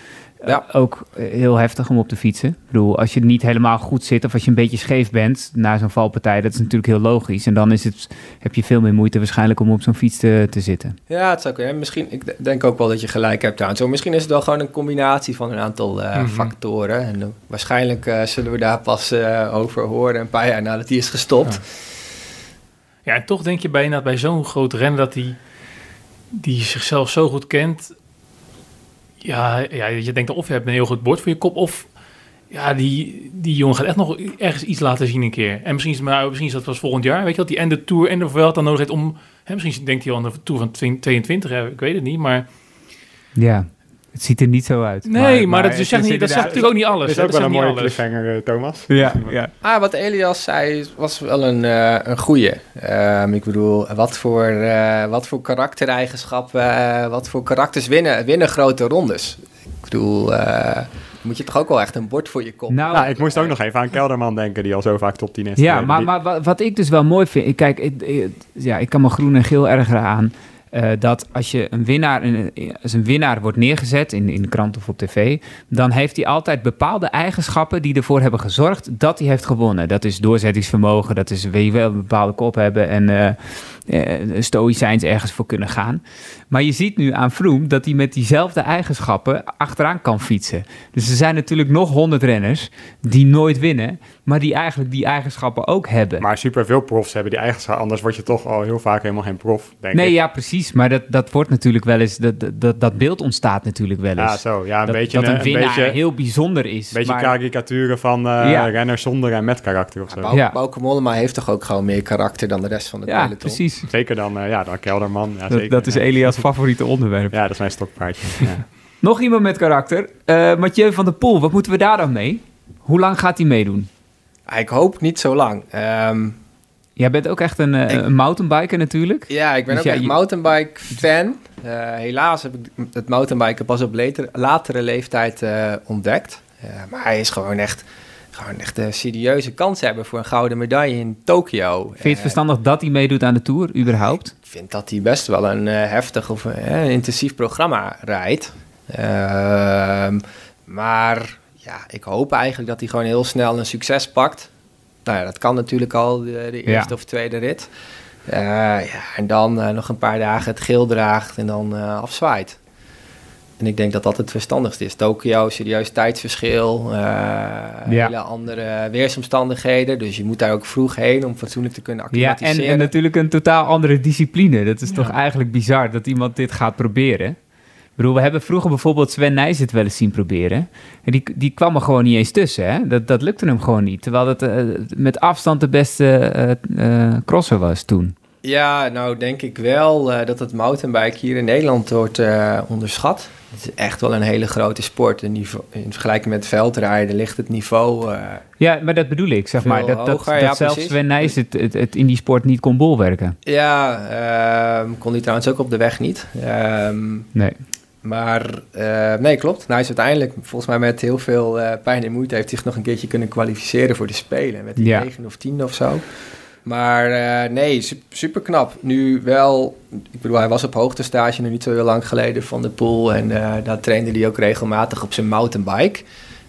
ja. ook heel heftig om op te fietsen. Ik bedoel, als je niet helemaal goed zit of als je een beetje scheef bent na zo'n valpartij, dat is natuurlijk heel logisch. En dan is het, heb je veel meer moeite waarschijnlijk om op zo'n fiets te, te zitten. Ja, het zou kunnen. Misschien, ik denk ook wel dat je gelijk hebt aan. Zo, misschien is het wel gewoon een combinatie van een aantal uh, factoren. En uh, waarschijnlijk uh, zullen we daar pas over horen een paar jaar nadat hij is gestopt. Ja. ja, en toch denk je bijna bij zo'n groot renner dat hij die zichzelf zo goed kent ja, ja, je denkt of je hebt een heel goed bord voor je kop, of ja, die, die jongen gaat echt nog ergens iets laten zien een keer. En misschien is, maar, misschien is dat pas volgend jaar, weet je wat, die en de Tour en de dan nodig heeft om... Hè, misschien denkt hij al aan de Tour van 22, hè, ik weet het niet, maar... Ja, het ziet er niet zo uit. Nee, maar, maar, dat, dus zegt, niet, dat zegt natuurlijk ook niet alles. Dat is ook wel een mooie cliffhanger, uh, Thomas. Ja, ja. Ah, wat Elias zei was wel een, uh, een goeie. Um, ik bedoel, wat voor, uh, wat voor karaktereigenschappen, wat voor karakters winnen, winnen grote rondes. Ik bedoel, moet je toch ook wel echt een bord voor je kop. Nou, nou ik moest ook nog even aan Kelderman denken, die al zo vaak top 10 is. Ja, maar, maar wat ik dus wel mooi vind, kijk, ik, ik, ja, ik kan me groen en geel erger aan. Uh, dat als je een winnaar, als een winnaar wordt neergezet in, in de krant of op tv, dan heeft hij altijd bepaalde eigenschappen die ervoor hebben gezorgd dat hij heeft gewonnen. Dat is doorzettingsvermogen, dat is weet je wel, een bepaalde kop hebben en uh, stoïcijns ergens voor kunnen gaan. Maar je ziet nu aan Froome dat hij met diezelfde eigenschappen achteraan kan fietsen. Dus er zijn natuurlijk nog honderd renners die nooit winnen, maar die eigenlijk die eigenschappen ook hebben. Maar superveel profs hebben die eigenschappen, anders word je toch al heel vaak helemaal geen prof, denk nee, ik. ja, precies. Maar dat, dat wordt natuurlijk wel eens, dat, dat, dat beeld ontstaat natuurlijk wel eens. Ja, zo. Ja, een dat, beetje dat een, een winnaar beetje, heel bijzonder is. Een beetje maar... karikaturen van uh, ja. renners zonder en met karakter of zo. Ja, ja. Bauke Mollema heeft toch ook gewoon meer karakter dan de rest van de ja, peloton? precies. Zeker dan, uh, ja, dan Kelderman. Ja, dat, zeker, dat is Elias favoriete onderwerp. Ja, dat is mijn stokpaardje. ja. Nog iemand met karakter. Uh, Mathieu van der Poel, wat moeten we daar dan mee? Hoe lang gaat hij meedoen? Ik hoop niet zo lang. Um, Jij bent ook echt een, ik, een mountainbiker natuurlijk. Ja, ik ben dus ook echt je... mountainbike fan. Uh, helaas heb ik het mountainbiken pas op later, latere leeftijd uh, ontdekt. maar hij is gewoon echt, gewoon echt een serieuze kans hebben voor een gouden medaille in Tokio. Vind je het verstandig dat hij meedoet aan de Tour, überhaupt? Ik vind dat hij best wel een heftig of intensief programma rijdt. Ehm, maar ja, ik hoop eigenlijk dat hij gewoon heel snel een succes pakt. Nou ja, dat kan natuurlijk al de, de eerste ja. of tweede rit. Uh, ja, en dan uh, nog een paar dagen het geel draagt en dan afzwaait. En ik denk dat dat het verstandigste is. Tokio, serieus tijdsverschil, ja. hele andere weersomstandigheden. Dus je moet daar ook vroeg heen om fatsoenlijk te kunnen acclimatiseren. Ja, en, en natuurlijk een totaal andere discipline. Dat is ja. toch eigenlijk bizar dat iemand dit gaat proberen. bedoel, we hebben vroeger bijvoorbeeld Sven Nijs het wel eens zien proberen. En die, die kwam er gewoon niet eens tussen. Hè? Dat, dat lukte hem gewoon niet. Terwijl het uh, met afstand de beste uh, crosser was toen. Ja, nou denk ik wel uh, dat het mountainbike hier in Nederland wordt uh, onderschat. Het is echt wel een hele grote sport. In, niveau, in vergelijking met veldrijden ligt het niveau. Uh, ja, maar dat bedoel ik, zeg maar. Dat, dat, dat ja, zelfs Sven Nijs het, het, het, in die sport niet kon bolwerken. Ja, ehm, kon hij trouwens ook op de weg niet. Um, nee. Maar nee, klopt. Nijs uiteindelijk, volgens mij met heel veel pijn en moeite, heeft zich nog een keertje kunnen kwalificeren voor de Spelen. Met die ja. 9 of 10 of zo. Maar uh, nee, super knap. Nu wel, ik bedoel, hij was op hoogtestage nu niet zo heel lang geleden van de pool. En uh, daar trainde hij ook regelmatig op zijn mountainbike.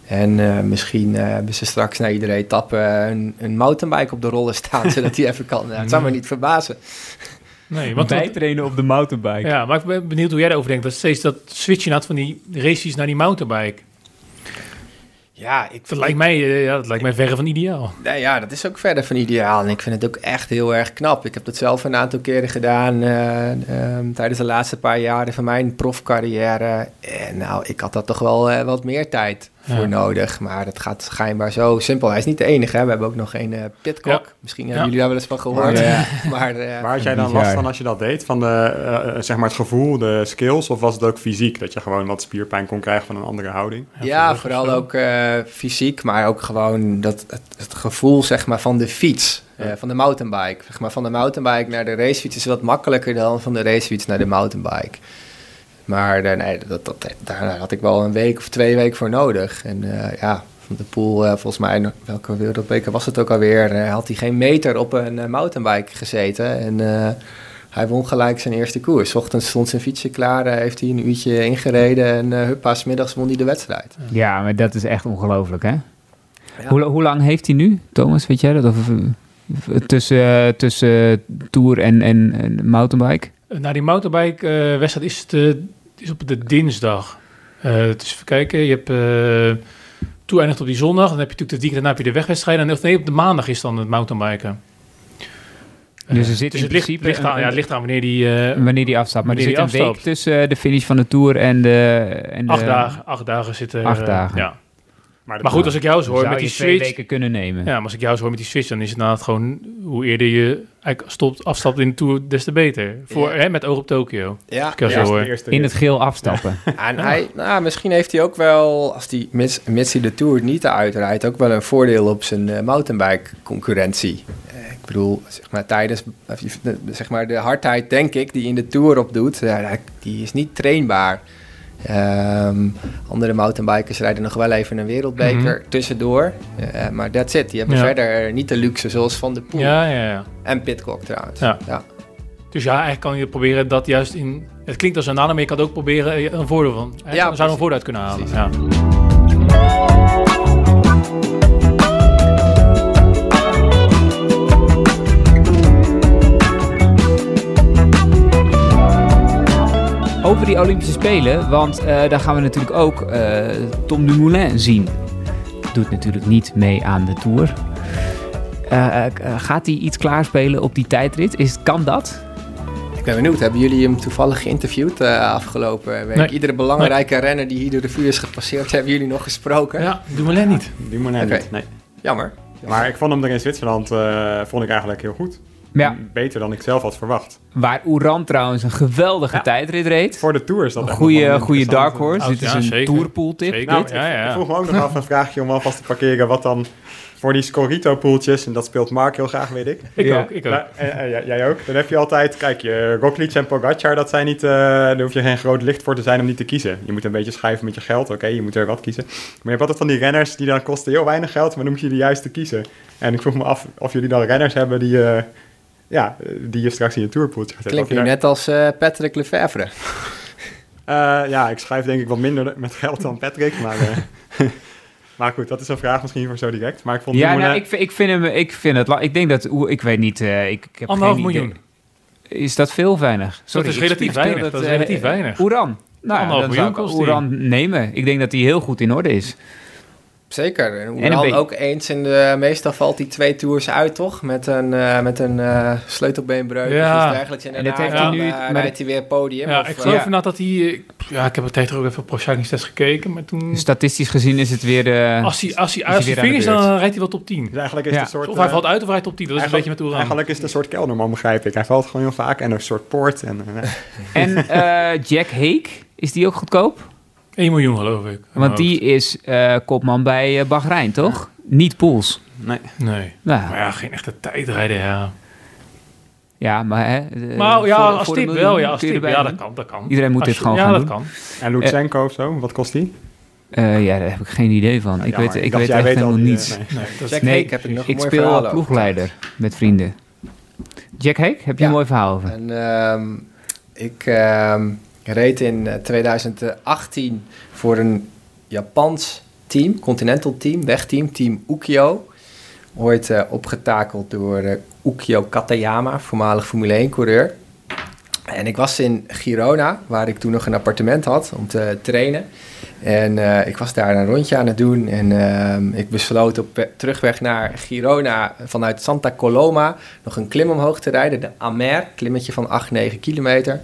En uh, misschien hebben ze straks na iedere etappe een, een mountainbike op de rollen staan, zodat hij even kan. het zou me niet verbazen. Nee, want bijtrainen op de mountainbike. Ja, maar ik ben benieuwd hoe jij erover denkt. Dat steeds dat switchen had van die races naar die mountainbike. Ja, ik dat, lijkt mij, eh, ja, dat lijkt mij verre van ideaal. Nee, ja, dat is ook verder van ideaal. En ik vind het ook echt heel erg knap. Ik heb dat zelf een aantal keren gedaan uh, uh, tijdens de laatste paar jaren van mijn profcarrière. En nou, ik had dat toch wel uh, wat meer tijd voor nodig. Maar dat gaat schijnbaar zo simpel. Hij is niet de enige. Hè. We hebben ook nog een uh, Pitcock. Ja. Misschien hebben jullie daar wel eens van gehoord. maar, uh, Waar had jij dan last van als je dat deed? Van de, uh, zeg maar het gevoel, de skills? Of was het ook fysiek? Dat je gewoon wat spierpijn kon krijgen van een andere houding? Ja, vooral ook fysiek. Maar ook gewoon dat, het, het, gevoel zeg maar, van de fiets. van de mountainbike. Zeg maar, van de mountainbike naar de racefiets is wat makkelijker dan van de racefiets naar de mountainbike. Maar uh, nee, dat, dat, daar had ik wel een week of twee weken voor nodig. En uh, ja, van de pool, uh, volgens mij, welke wereldbeker was het ook alweer, had hij geen meter op een mountainbike gezeten. En hij won gelijk zijn eerste koers. Ochtends stond zijn fietsje klaar, heeft hij een uurtje ingereden en uh, huppa, middags won hij de wedstrijd. Ja, maar dat is echt ongelooflijk, hè? Ja. Hoe, hoe, lang heeft hij nu, Thomas, weet jij dat? Of, tussen, tussen Tour en, en, en mountainbike? Nou, die mountainbike-wedstrijd is het het is op de dinsdag. Dus even kijken. Je hebt uh, toe eindigt op die zondag. Dan heb je natuurlijk de weekend daarna heb je de wegwedstrijd. En nee, op de maandag is dan het mountainbiken. Dus er zit dus in het ligt, ligt, aan, ja, ligt aan wanneer die, uh, wanneer die afstapt. Maar er zit een afstapt. week tussen de finish van de Tour en de... En de acht, dagen, acht dagen zitten... Acht dagen. ja. Maar, maar goed, als ik jou zo hoor met die switch... weken kunnen nemen. Ja, maar als ik jou zo hoor met die switch, dan is het inderdaad gewoon... hoe eerder je stopt, afstapt in de Tour, des te beter. Voor, hè, met oog op Tokio. Ja, ja zo in het geel afstappen. en hij, nou, misschien heeft hij ook wel, als die mits, mits hij de Tour niet uitrijdt... ook wel een voordeel op zijn uh, mountainbike-concurrentie. Uh, ik bedoel, zeg maar, tijdens zeg maar, de hardheid, denk ik, die in de Tour opdoet... Uh, die is niet trainbaar... Um, andere mountainbikers rijden nog wel even een wereldbeker mm -hmm. tussendoor. Uh, maar that's it. Die hebben ja. verder niet de luxe zoals Van de Poel. Ja, ja, ja. En Pitcock trouwens. Ja. ja. Dus ja, eigenlijk kan je proberen dat juist in... Het klinkt als een nadeel, maar je kan het ook proberen een voordeel van. Ja, zou een voordeel uit kunnen halen. Ja. Over die Olympische Spelen, want uh, daar gaan we natuurlijk ook uh, Tom Dumoulin zien. Doet natuurlijk niet mee aan de Tour. Uh, gaat hij iets klaarspelen op die tijdrit? Is, kan dat? Ik ben benieuwd. Hebben jullie hem toevallig geïnterviewd afgelopen week? Nee. Iedere belangrijke nee. renner die hier door de vuur is gepasseerd, hebben jullie nog gesproken? Ja, Dumoulin niet. Dumoulin okay. niet, nee. Jammer. Maar ik vond hem er in Zwitserland vond ik eigenlijk heel goed. Ja. Beter dan ik zelf had verwacht. Waar Oeran trouwens een geweldige ja. tijdrit reed. Voor de Tour is dat Een goede, goede dark horse. Dit is een tourpool tip. Nou, ja, ja. Ik vroeg me ook nog af een vraagje om alvast te parkeren. Wat dan voor die Scorito poeltjes, en dat speelt Mark heel graag, weet ik. Ik ook, ik ook. Nou, en, en, jij ook. Dan heb je altijd, kijk, je Roglic en Pogacar, dat zijn niet, uh, daar hoef je geen groot licht voor te zijn om niet te kiezen. Je moet een beetje schuiven met je geld, oké, okay, je moet er wat kiezen. Maar je hebt altijd van die renners die dan kosten heel weinig geld, maar dan moet je de juiste kiezen. En ik vroeg me af of jullie dan renners hebben die... Uh, ja, die je straks in je tourpoeltje gaat Klinkt nu net als uh, Patrick Lefevre. uh, ja, ik schrijf denk ik wat minder met geld dan Patrick, maar... Uh, maar goed, dat is een vraag misschien voor zo direct. Maar ik vond ja, nou, ik, ik, vind hem, ik vind het... Ik denk dat... Ik weet niet... ik, ik heb Anderhalf miljoen. Is dat veel weinig? Sorry, dat is relatief weinig. Dat, dat, is relatief weinig. Oeran. Nou, dan zou ik Oeran nemen. Ik denk dat hij heel goed in orde is. Zeker. En dan ook eens in de... Meestal valt hij twee tours uit, toch? Met een, uh, met een uh, sleutelbeenbreuk ja. of iets dergelijks. En, en heeft hij nu... Uh, rijdt hij weer podium. Ja, of, ik geloof ja. inderdaad dat hij... Ja, ik heb het tegen ook even op gekeken, maar toen... Statistisch gezien is het weer de... Als hij, als hij, als hij finish, dan rijdt hij wel top 10. Dus eigenlijk is het een soort... Of hij valt uit of hij top 10. Dat is een beetje met hoe Eigenlijk is het een soort kelderman, begrijp ik. Hij valt gewoon heel vaak en een soort poort. En, en Jack Hake, is die ook goedkoop? 1 miljoen geloof ik. Want die is uh, kopman bij uh, Bahrein, toch? Ja. Niet Pools. Nee. Nee. Nou. Maar ja, geen echte tijdrijden, ja. Ja, maar... Hè, de, maar ja, voor, als voor tip wel. Ja, als tip, ja, dat kan, dat kan. Iedereen moet als dit gewoon ja, gaan dat doen. kan. En Lutsenko of zo, wat kost die? Uh, ja, daar heb ik geen idee van. Ja, ik weet, ik, ik weet echt weet helemaal niets. Nee, nee, dat is, nee heb ik, nog ik speel ploegleider met vrienden. Jack Hake, heb je ja. een mooi verhaal over? En, um, ik... Um, reed in 2018 voor een Japans team, Continental team, wegteam, team Ukio. Ooit uh, opgetakeld door uh, Ukio Katayama, voormalig Formule 1-coureur. En ik was in Girona, waar ik toen nog een appartement had om te trainen. En ik was daar een rondje aan het doen. En uh, ik besloot op terugweg naar Girona vanuit Santa Coloma nog een klim omhoog te rijden. De Amer, klimmetje van 8, 9 kilometer.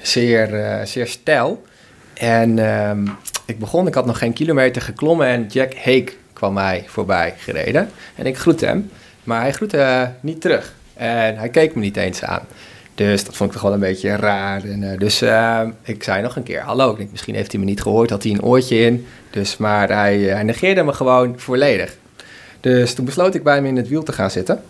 Zeer, uh, zeer stijl. En um, ik begon, ik had nog geen kilometer geklommen en Jack Hake kwam mij voorbij gereden. En ik groette hem, maar hij groette uh, niet terug. En hij keek me niet eens aan. Dus dat vond ik toch wel een beetje raar. En, uh, dus ik zei nog een keer hallo. Ik denk, misschien heeft hij me niet gehoord, had hij een oortje in. Dus, maar hij, hij negeerde me gewoon volledig. Dus toen besloot ik bij hem in het wiel te gaan zitten.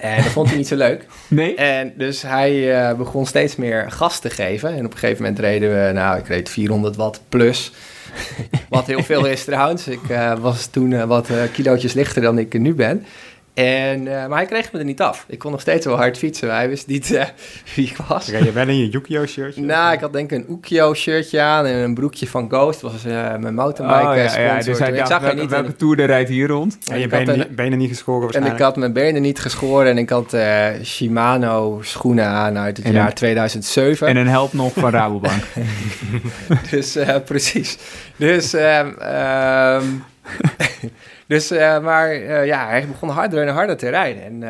En dat vond hij niet zo leuk. Nee? En dus hij uh, begon steeds meer gas te geven. En op een gegeven moment reden we, nou, ik reed 400 watt plus. wat heel veel is trouwens. Ik uh, was toen uh, wat kilootjes lichter dan ik nu ben. En, uh, maar hij kreeg me er niet af. Ik kon nog steeds wel hard fietsen, maar hij wist niet uh, wie ik was. Je wel in je Yukio shirtje? Nou, ik had denk ik een Ukio shirtje aan en een broekje van Ghost. Dat was uh, mijn mountainbike oh, ja. Ja, dus hij ik zag welke, niet welke in... tour rijdt hier rond? En je benen, een, benen niet geschoren En ik had mijn benen niet geschoren en ik had Shimano schoenen aan uit het en jaar een, 2007. En een help nog van Rabobank. dus precies. Dus... Um, Dus, uh, maar uh, ja, hij begon harder en harder te rijden. En uh,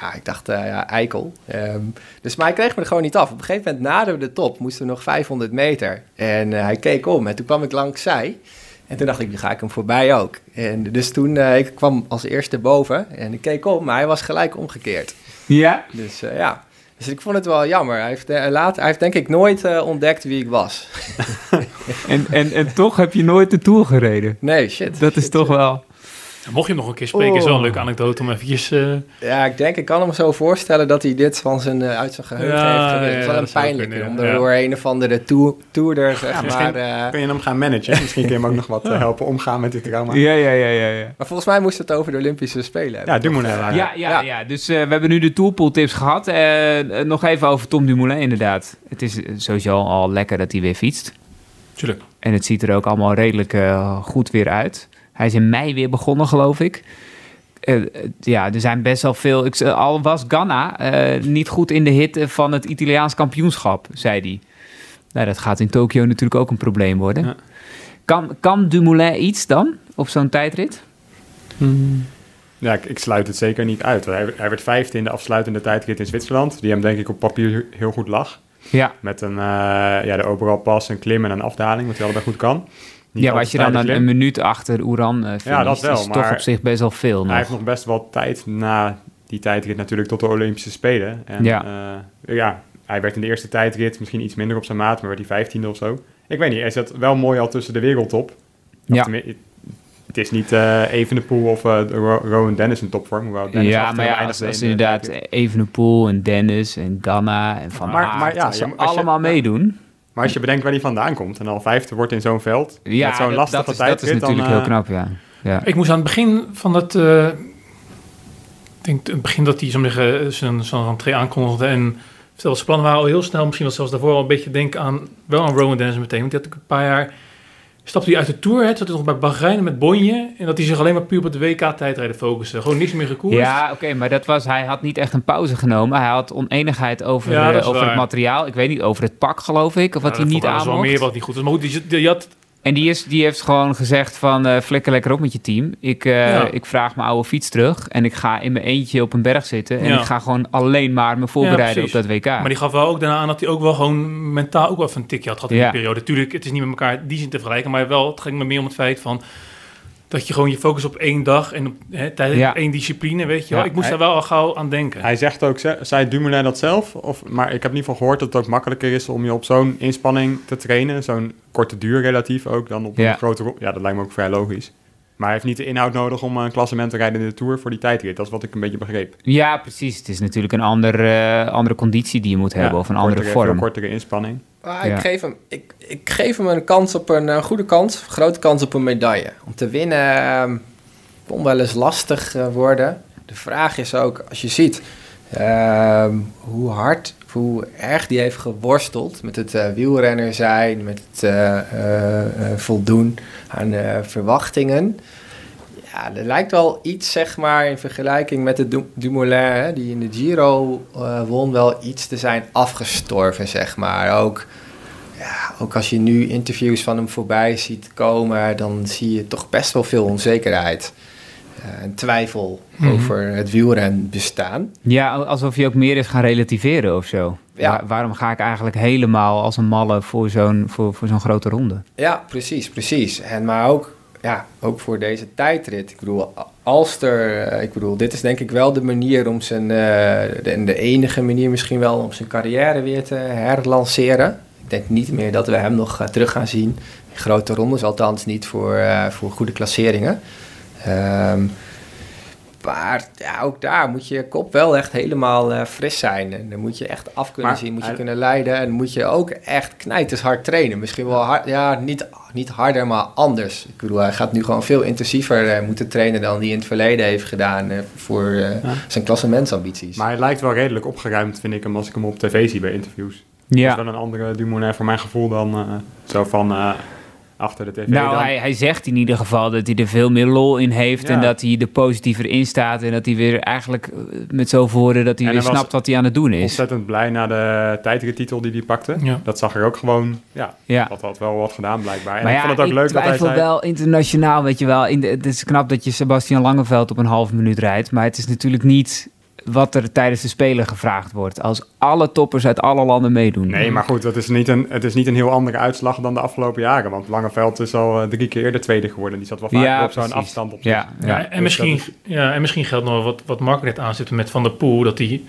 ja, ik dacht, ja, eikel. Um, dus, maar hij kreeg me er gewoon niet af. Op een gegeven moment naderden we de top, moesten we nog 500 meter. En hij keek om en toen kwam ik langs zij. En toen dacht ik, nu ga ik hem voorbij ook. En dus toen, ik kwam als eerste boven en ik keek om, maar hij was gelijk omgekeerd. Ja? Dus ja. Dus ik vond het wel jammer. Hij heeft, uh, laat, hij heeft denk ik nooit uh, ontdekt wie ik was. en, en, en toch heb je nooit de Tour gereden? Nee, shit. Dat shit, is toch wel... Mocht je hem nog een keer spreken, oh. is wel een leuke anekdote om eventjes... Uh... Ja, ik denk, ik kan hem zo voorstellen dat hij dit van zijn, uh, uit zijn geheugen ja, heeft. Het is wel een pijnlijk om er door een of andere tour, toerder, zeg ja, maar... Uh... kun je hem gaan managen. misschien kun je hem ook nog wat helpen omgaan met dit trauma. Ja, ja, ja, ja, ja. Maar volgens mij moest het over de Olympische Spelen hebben. Ja, Dumoulin. Ja, ja, ja, ja. Dus we hebben nu de Tourpool tips gehad. nog even over Tom Dumoulin inderdaad. Het is sowieso al lekker dat hij weer fietst. Tuurlijk. En het ziet er ook allemaal redelijk goed weer uit. Hij is in mei weer begonnen, geloof ik. Uh, ja, er zijn best wel veel. Ik, al was Ganna uh, niet goed in de hitte van het Italiaans kampioenschap, zei hij. Nou, dat gaat in Tokio natuurlijk ook een probleem worden. Ja. Kan, kan Dumoulin iets dan op zo'n tijdrit? Hmm. Ja, ik, ik, sluit het zeker niet uit. Hij, hij werd vijfde in de afsluitende tijdrit in Zwitserland, die hem denk ik op papier heel goed lag. Ja. Met een, uh, ja, de overal pas, een klim en een afdaling, wat hij allebei goed kan. Niet ja, maar als je dan een, een, minuut achter Oeran uh, ja, dat wel, is toch op zich best wel veel Hij heeft nog best wel tijd na die tijdrit natuurlijk tot de Olympische Spelen. En, ja. Uh, ja, hij werd in de eerste tijdrit misschien iets minder op zijn maat, maar werd hij vijftiende of zo. Ik weet niet, hij zat wel mooi al tussen de wereldtop. Ja. Het is niet uh, Evenepoel of uh, Rowan Dennis in topvorm. Hoewel Dennis ja, maar ja, als, als inderdaad Evenepoel en Dennis en Ganna en Van maar, maar, ja, als ze allemaal je, meedoen... Maar als je bedenkt waar hij vandaan komt en al vijfde wordt in zo'n veld, ja, met zo'n lastige dat is, tijd, dat is natuurlijk dan, heel knap, ja. ja. Ik moest aan het begin van dat, uh, ik denk het begin dat hij zo'n zijn, zijn rentree aankondigde en vertelde zijn plannen waren al heel snel, misschien was zelfs daarvoor al een beetje denken aan, wel aan Rowan Dennis meteen, want die had ik een paar jaar, stapte hij uit de Tour, hè, zat hij nog bij Bahrein met Bonje en dat hij zich alleen maar puur op de WK-tijdrijden focuste, gewoon niks meer gekoerd. Ja, oké, okay, maar dat was, hij had niet echt een pauze genomen, hij had oneenigheid over, ja, uh, over het materiaal, ik weet niet, over het pak geloof ik, of ja, wat hij niet aan Dat is wel meer wat niet goed. Is, maar goed, die, die had En die, is, die heeft gewoon gezegd van uh, flikker lekker op met je team. Ik, uh, ik vraag mijn oude fiets terug en ik ga in mijn eentje op een berg zitten. En ik ga gewoon alleen maar me voorbereiden op dat WK. Maar die gaf wel ook daarna aan dat hij ook wel gewoon mentaal ook wel even een tikje had gehad in die periode. Tuurlijk, het is niet met elkaar die zin te vergelijken, maar wel, het ging me meer om het feit van dat je gewoon je focus op één dag en op hè, tijdens één discipline, weet je wel. ik moest daar wel al gauw aan denken. Hij zegt ook, zei Dumoulin dat zelf? Of, maar ik heb niet van gehoord dat het ook makkelijker is om je op zo'n inspanning te trainen. Zo'n korte duur relatief ook dan op een grote... Ja, dat lijkt me ook vrij logisch. Maar hij heeft niet de inhoud nodig om een klassement te rijden in de Tour voor die tijdrit. Dat is wat ik een beetje begreep. Ja, precies. Het is natuurlijk een andere, andere conditie die je moet hebben of een andere vorm. Een kortere inspanning. Ah, ik, geef hem, ik, ik geef hem een kans op een, een goede kans, een grote kans op een medaille. Om te winnen uh, kon wel eens lastig worden. De vraag is ook, als je ziet uh, hoe hard, hoe erg die heeft geworsteld met het uh, wielrenner zijn, met het uh, voldoen aan verwachtingen. Ja, er lijkt wel iets, zeg maar, in vergelijking met de Dumoulin, hè, die in de Giro won, wel iets te zijn afgestorven, zeg maar. Ook, ja, ook als je nu interviews van hem voorbij ziet komen, dan zie je toch best wel veel onzekerheid. Uh, en twijfel mhm. over het wielren bestaan. Ja, alsof je ook meer is gaan relativeren of zo. Ja. waarom ga ik eigenlijk helemaal als een malle voor zo'n voor, voor zo'n grote ronde? Ja, precies, precies. En maar ook, ja, ook voor deze tijdrit. Ik bedoel, Alster, uh, ik bedoel, dit is denk ik wel de manier om zijn, uh, de, de, enige manier misschien wel om zijn carrière weer te herlanceren. Ik denk niet meer dat we hem nog terug gaan zien in grote rondes, althans niet voor, voor goede klasseringen. Um, maar ja, ook daar moet je kop wel echt helemaal uh, fris zijn. En dan moet je echt af kunnen zien, moet je kunnen leiden. En moet je ook echt knijters hard trainen. Misschien wel hard, ja, niet, niet harder, maar anders. Ik bedoel, hij gaat nu gewoon veel intensiever uh, moeten trainen dan hij in het verleden heeft gedaan uh, voor ja. zijn klassementsambities. Maar hij lijkt wel redelijk opgeruimd, vind ik hem, als ik hem op tv zie bij interviews. Ja. Dat is wel een andere Dumoulin voor mijn gevoel dan zo van achter de tv. Nou, hij, hij zegt in ieder geval dat hij er veel meer lol in heeft en dat hij er positiever in staat en dat hij weer eigenlijk eh, met zoveel woorden dat hij weer snapt wat hij aan het doen is. Ontzettend blij na de tijdrittitel die hij pakte. Ja. Dat zag er ook gewoon, ja, ja. dat had wel wat gedaan blijkbaar. En maar ik vond het ook leuk dat hij zei... wel internationaal, weet je wel. In de, het is knap dat je Sebastian Langeveld op een half minuut rijdt, maar het is natuurlijk niet wat er tijdens de Spelen gevraagd wordt. Als alle toppers uit alle landen meedoen. Nee, maar goed, dat is niet een, het is niet een heel andere uitslag dan de afgelopen jaren. Want Langeveld is al uh, drie keer de tweede geworden. Die zat wel vaak op zo'n afstand op ja, ja, ja, en, dus misschien, ja, en misschien geldt nog wat, wat Mark net aanzet met Van der Poel. Dat hij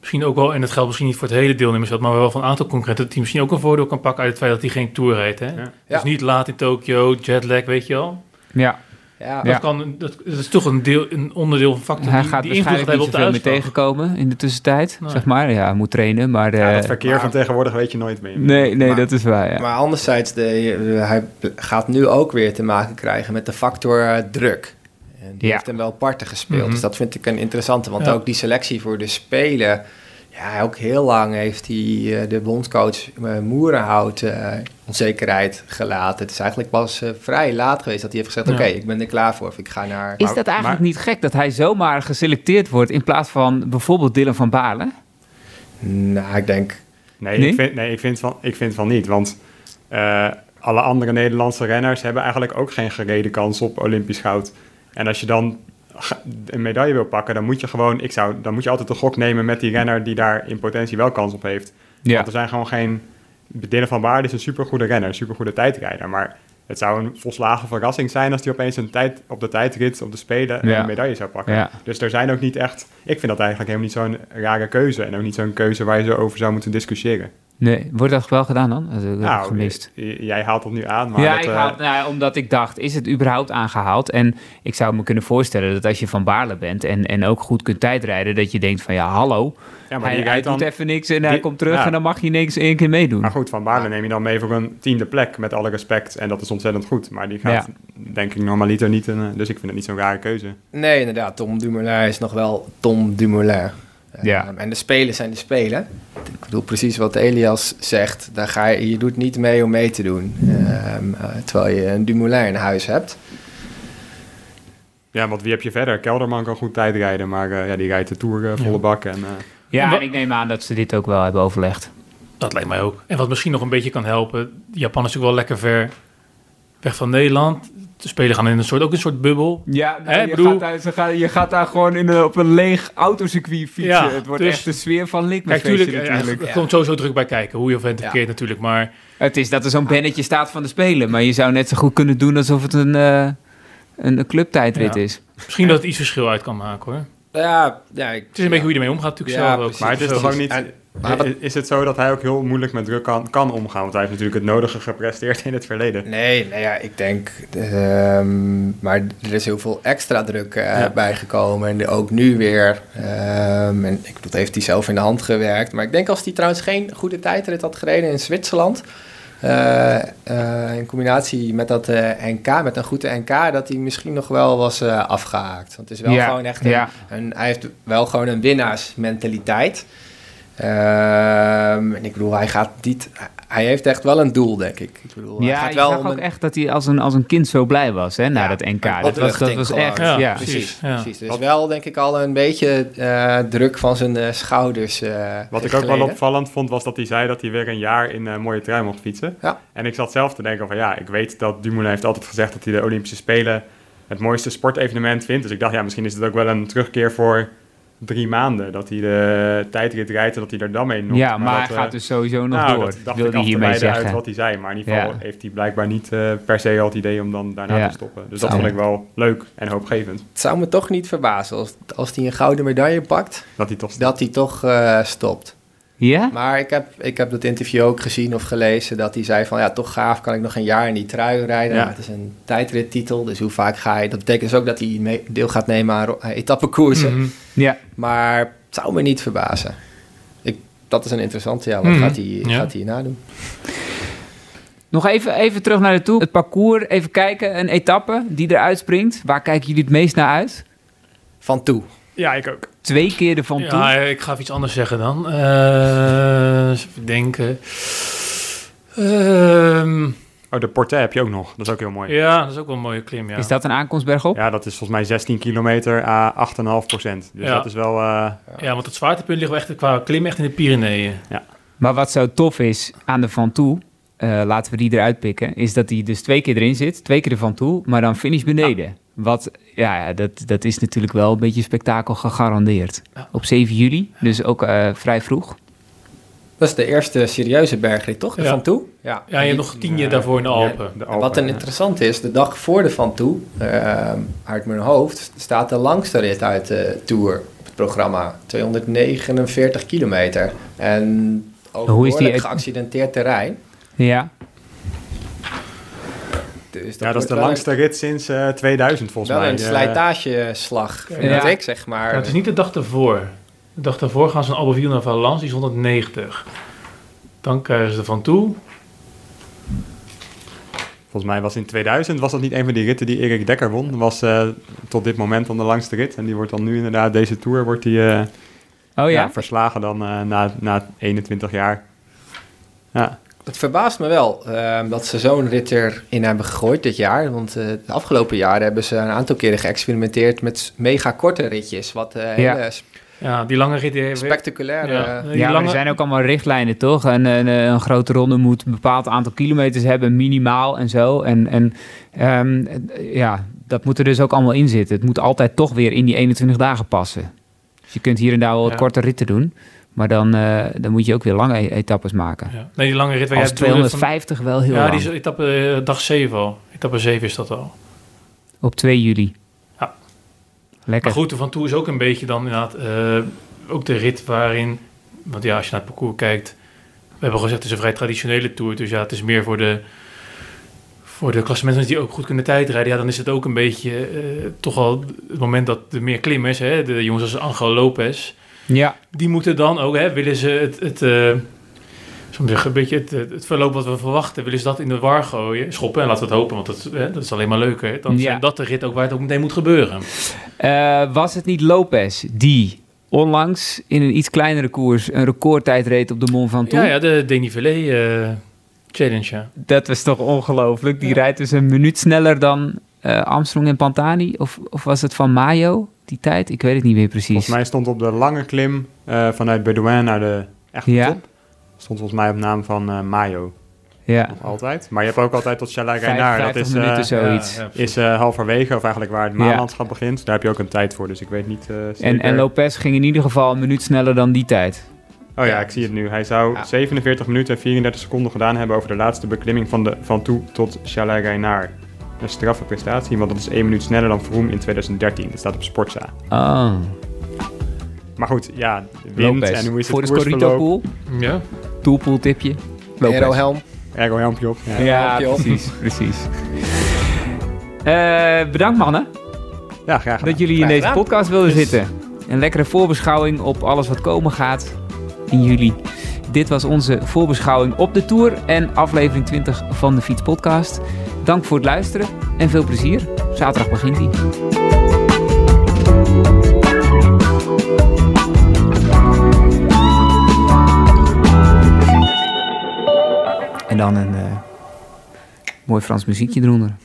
misschien ook wel, en dat geldt misschien niet voor het hele deelnemersveld, maar wel van een aantal concurrenten, dat hij misschien ook een voordeel kan pakken uit het feit dat hij geen Tour heet. Hè? Dus niet laat in Tokio, jetlag, weet je wel. Ja. Ja, dat, Kan, dat, is toch een, deel, een onderdeel van factor Hij die, gaat die invloed hebben op de veel meer tegenkomen in de tussentijd, zeg maar. Ja, moet trainen, maar... Ja, het verkeer van tegenwoordig weet je nooit meer. Nee, nee dat is waar, ja. Maar anderzijds, de, hij gaat nu ook weer te maken krijgen met de factor uh, druk. En die heeft hem wel parten gespeeld. Mhm. Dus dat vind ik een interessante, want ook die selectie voor de Spelen ja, ook heel lang heeft hij uh, de bondscoach uh, Moerenhout uh, onzekerheid gelaten. Het is eigenlijk pas vrij laat geweest dat hij heeft gezegd... oké, ik ben er klaar voor of ik ga naar... Is dat eigenlijk niet gek dat hij zomaar geselecteerd wordt... in plaats van bijvoorbeeld Dylan van Baarle? Nou, ik denk... Nee, nee? Ik, vind, nee ik, vind van, ik vind van niet, want... alle andere Nederlandse renners hebben eigenlijk ook geen gereden kans op Olympisch goud. En als je dan een medaille wil pakken, dan moet je gewoon, ik zou, dan moet je altijd een gok nemen met die renner die daar in potentie wel kans op heeft. Ja. Want er zijn gewoon geen. Dylan van Baarle is een supergoede renner, een supergoede tijdrijder. Maar het zou een volslagen verrassing zijn als hij opeens een tijd, op de tijdrit, op de Spelen, een medaille zou pakken. Dus er zijn ook niet echt. Ik vind dat eigenlijk helemaal niet zo'n rare keuze. En ook niet zo'n keuze waar je zo over zou moeten discussiëren. Nee, wordt dat wel gedaan dan? Dat nou, gemist. Jij haalt het nu aan. Maar ja, ik haal, uh... nou, omdat ik dacht, is het überhaupt aangehaald? En ik zou me kunnen voorstellen dat als je van Baarle bent en, en ook goed kunt tijdrijden, dat je denkt van ja, hallo. Ja, maar hij, hij doet even niks en hij komt terug en dan mag je niks één keer meedoen. Maar goed, van Baarle neem je dan mee voor een tiende plek, met alle respect. En dat is ontzettend goed. Maar die gaat, denk ik, normaliter niet. Een, dus ik vind het niet zo'n rare keuze. Nee, inderdaad. Tom Dumoulin is nog wel Tom Dumoulin. Ja. Ehm, en de spelen zijn de spelen. Ik bedoel precies wat Elias zegt. Daar ga je, je doet niet mee om mee te doen. Ehm, eh, terwijl je een Dumoulin in huis hebt. Ja, want wie heb je verder? Kelderman kan goed tijdrijden, maar uh, ja, die rijdt de Tour uh, volle bak. En, ja, en ik neem aan dat ze dit ook wel hebben overlegd. Dat lijkt mij ook. En wat misschien nog een beetje kan helpen, Japan is natuurlijk wel lekker ver weg van Nederland. De spelers gaan in een soort, ook een soort bubbel. Ja, nou, Hè, je, bedoel- gaat daar, ze gaan, je gaat daar gewoon in een, op een leeg autocircuit fietsen. Ja, het wordt dus- echt de sfeer van Kijk, Likmefeestje tuurlijk, ja, natuurlijk. er komt sowieso druk bij kijken. Hoe je of het Ja. verkeerd natuurlijk. Maar Het is dat er zo'n bannetje staat van de Spelen. Maar je zou net zo goed kunnen doen alsof het een, eh, een, clubtijdrit Ja. is. misschien dat het iets verschil uit kan maken hoor. Ja, ja, ik, Het is een beetje hoe je ermee omgaat natuurlijk Ja, zelf ook. precies. Maar het is toch ook niet... En- maar wat- i- is het zo dat hij ook heel moeilijk met druk kan, kan omgaan? Want hij heeft natuurlijk het nodige gepresteerd in het verleden. Nee, nee ja, ik denk... ehm, maar er is heel veel extra druk eh, Ja. bijgekomen. En ook nu weer. ehm, en ik, dat heeft hij zelf in de hand gewerkt. Maar ik denk als hij trouwens geen goede tijdrit had gereden in Zwitserland... eh, eh, in combinatie met dat NK, met een goede NK... dat hij misschien nog wel was eh, afgehaakt. Want het is wel Ja, gewoon echt een, ja. een... Hij heeft wel gewoon een winnaarsmentaliteit... Ehm, en ik bedoel, hij gaat niet. Hij heeft echt wel een doel, denk ik. Ik bedoel, hij Ja, gaat ik wel zag om ook een- echt dat hij als een, als een kind zo blij was hè, na Ja, dat NK. Dat was, dat was echt, Ja, ja. precies. Precies, is wel, denk ik, al een beetje eh, druk van zijn eh, schouders. eh, Wat ik ook wel opvallend vond, was dat hij zei dat hij weer een jaar in een mooie trui mocht fietsen. Ja. En ik zat zelf te denken van ja, ik weet dat Dumoulin heeft altijd gezegd dat hij de Olympische Spelen het mooiste sportevenement vindt. Dus ik dacht ja, misschien is het ook wel een terugkeer voor drie maanden. Dat hij de tijdrit rijdt en dat hij er dan mee noemt. Ja, maar, hij dat, gaat eh, dus sowieso nog nou, door, dat dacht wil ik hij af te hiermee leiden uit zeggen. wat hij zei. Maar in ieder geval Ja. heeft hij blijkbaar niet eh, per se al het idee om dan daarna Ja. te stoppen. Dus dat vond ik wel leuk en hoopgevend. Het zou me toch niet verbazen als, als hij een gouden medaille pakt, Dat hij toch dat hij toch eh, stopt. Ja? Maar ik heb, ik heb dat interview ook gezien of gelezen dat hij zei van ja, toch gaaf, kan ik nog een jaar in die trui rijden. Ja. Het is een tijdrittitel, dus hoe vaak ga je... Dat betekent dus ook dat hij mee- deel gaat nemen aan aan etappekoersen. Mhm. Ja. Maar het zou me niet verbazen. Ik, dat is een interessante, ja. Wat Mhm. gaat hij Ja. gaat hij hierna doen? Nog even, even terug naar de toe. Het parcours, even kijken. Een etappe die eruit springt. Waar kijken jullie het meest naar uit? Van toe. Ja, ik ook. Twee keer de Van Toe. Ja, ik ga even iets anders zeggen dan. Eh, even denken. Ehm, Oh, de Portet heb je ook nog. Dat is ook heel mooi. ja, dat is ook wel een mooie klim, ja. Is dat een aankomstberg op? Ja, dat is volgens mij 16 kilometer à 8,5 procent. Dus Ja. dat is wel... eh, Ja, want het zwaartepunt ligt wel echt qua klim echt in de Pyreneeën. Maar wat zo tof is aan de Van Toe, eh, laten we die eruit pikken, is dat die dus twee keer erin zit, twee keer de Van Toe, maar dan finish beneden. Wat, ja, ja, dat, dat is natuurlijk wel een beetje spektakel gegarandeerd. Op 7 juli, dus ook eh, vrij vroeg. Dat is de eerste serieuze bergrit, toch? De Ja. Van toe? Ja. Ja, je hebt nog tien jaar daarvoor in de Alpen. wat een ja. interessant is, de dag voor de Van Toe, eh, uit mijn hoofd, staat de langste rit uit de Tour op het programma. 249 kilometer. En over Hoe is die geaccidenteerd terrein. Ja, Dus dat Ja, dat is de langste rit sinds eh, 2000 volgens Wel mij. een Eh, slijtageslag, vind Ja. ik, zeg maar. Ja, het is niet de dag daarvoor. De dag daarvoor gaan ze naar Albeville naar Valence, die is 190. Dan krijgen ze er van toe. Volgens mij was in 2000 was dat niet een van die ritten die Erik Dekker won. Dat was eh, tot dit moment dan de langste rit. En die wordt dan nu inderdaad, deze Tour wordt die eh, oh ja? ja, verslagen dan eh, na, na 21 jaar. Ja, Het verbaast me wel ehm, dat ze zo'n rit erin hebben gegooid dit jaar. Want eh, de afgelopen jaren hebben ze een aantal keren geëxperimenteerd met mega korte ritjes. Wat eh, Ja. hele Ja, die lange rit... die- spectaculaire... Ja. eh, Die Ja, maar lange- er zijn ook allemaal richtlijnen, toch? En een, een grote ronde moet een bepaald aantal kilometers hebben, minimaal en zo. En, en ehm, ja, dat moet er dus ook allemaal in zitten. Het moet altijd toch weer in die 21 dagen passen. Dus je kunt hier en daar wel wat Ja. korte ritten doen. Maar dan, eh, dan moet je ook weer lange e- etappes maken. Ja. Nee, die lange rit waar Als jij bedoelde van- 250 wel heel Ja, lang. die is etappe eh, dag 7 al. Etappe 7 is dat al. Op 2 juli. Ja. Lekker. Maar goed, de Van Toe is ook een beetje dan inderdaad eh, ook de rit waarin... Want ja, als je naar het parcours kijkt... We hebben al gezegd, het is een vrij traditionele Tour. Dus ja, het is meer voor de... Voor de klassementen die ook goed kunnen tijdrijden, ja, dan is het ook een beetje toch al het moment dat er meer klimmers, hè, de jongens als Angel Lopez, Ja, die moeten dan ook, hè, willen ze het, het, soms zeggen, een beetje het, het, verloop wat we verwachten, willen ze dat in de war gooien, schoppen en laten we het hopen, want dat, hè, dat is alleen maar leuker. Dan Ja. zijn dat de rit ook waar het ook meteen moet gebeuren. Eh, was het niet Lopez die onlangs in een iets kleinere koers een recordtijd reed op de Mont Ventoux? Ja, ja, de Denivelé eh challenge, ja. Dat was toch ongelooflijk. Die rijdt dus een minuut sneller dan Armstrong en Pantani. Of, of was het van Mayo, die tijd? Ik weet het niet meer precies. volgens mij stond op de lange klim eh, vanuit Bedouin naar de echte Ja. top. Stond volgens mij op naam van eh Mayo. Ja. Nog altijd. Maar je hebt ook altijd tot Chalet Reinaar. Dat is, uh, zoiets. Ja, is uh, halverwege, of eigenlijk waar het maanlandschap begint. Daar heb je ook een tijd voor, dus ik weet niet uh, en, en Lopez ging in ieder geval een minuut sneller dan die tijd. Oh ja, ik zie het nu. Hij zou ja. 47 minuten en 34 seconden gedaan hebben over de laatste beklimming van, de, van toe tot Chalet Reinaar. Een straffe prestatie, want dat is 1 minuut sneller dan Vroom in 2013. Dat staat op Sportza. Oh. Maar goed, ja, wind Lopez. en hoe is Voor het de Scorito pool. Ja. Toolpool tipje. Aerohelm. Aerohelmpje op. Ja, ja precies. precies. Uh, bedankt mannen. Ja, graag gedaan. Dat jullie in deze gedaan. podcast wilden yes. zitten. Een lekkere voorbeschouwing op alles wat komen gaat in juli. Dit was onze voorbeschouwing op de Tour en aflevering 20 van de Fiets Podcast. Dank voor het luisteren en veel plezier. Zaterdag begint hij. En dan een uh, mooi Frans muziekje eronder.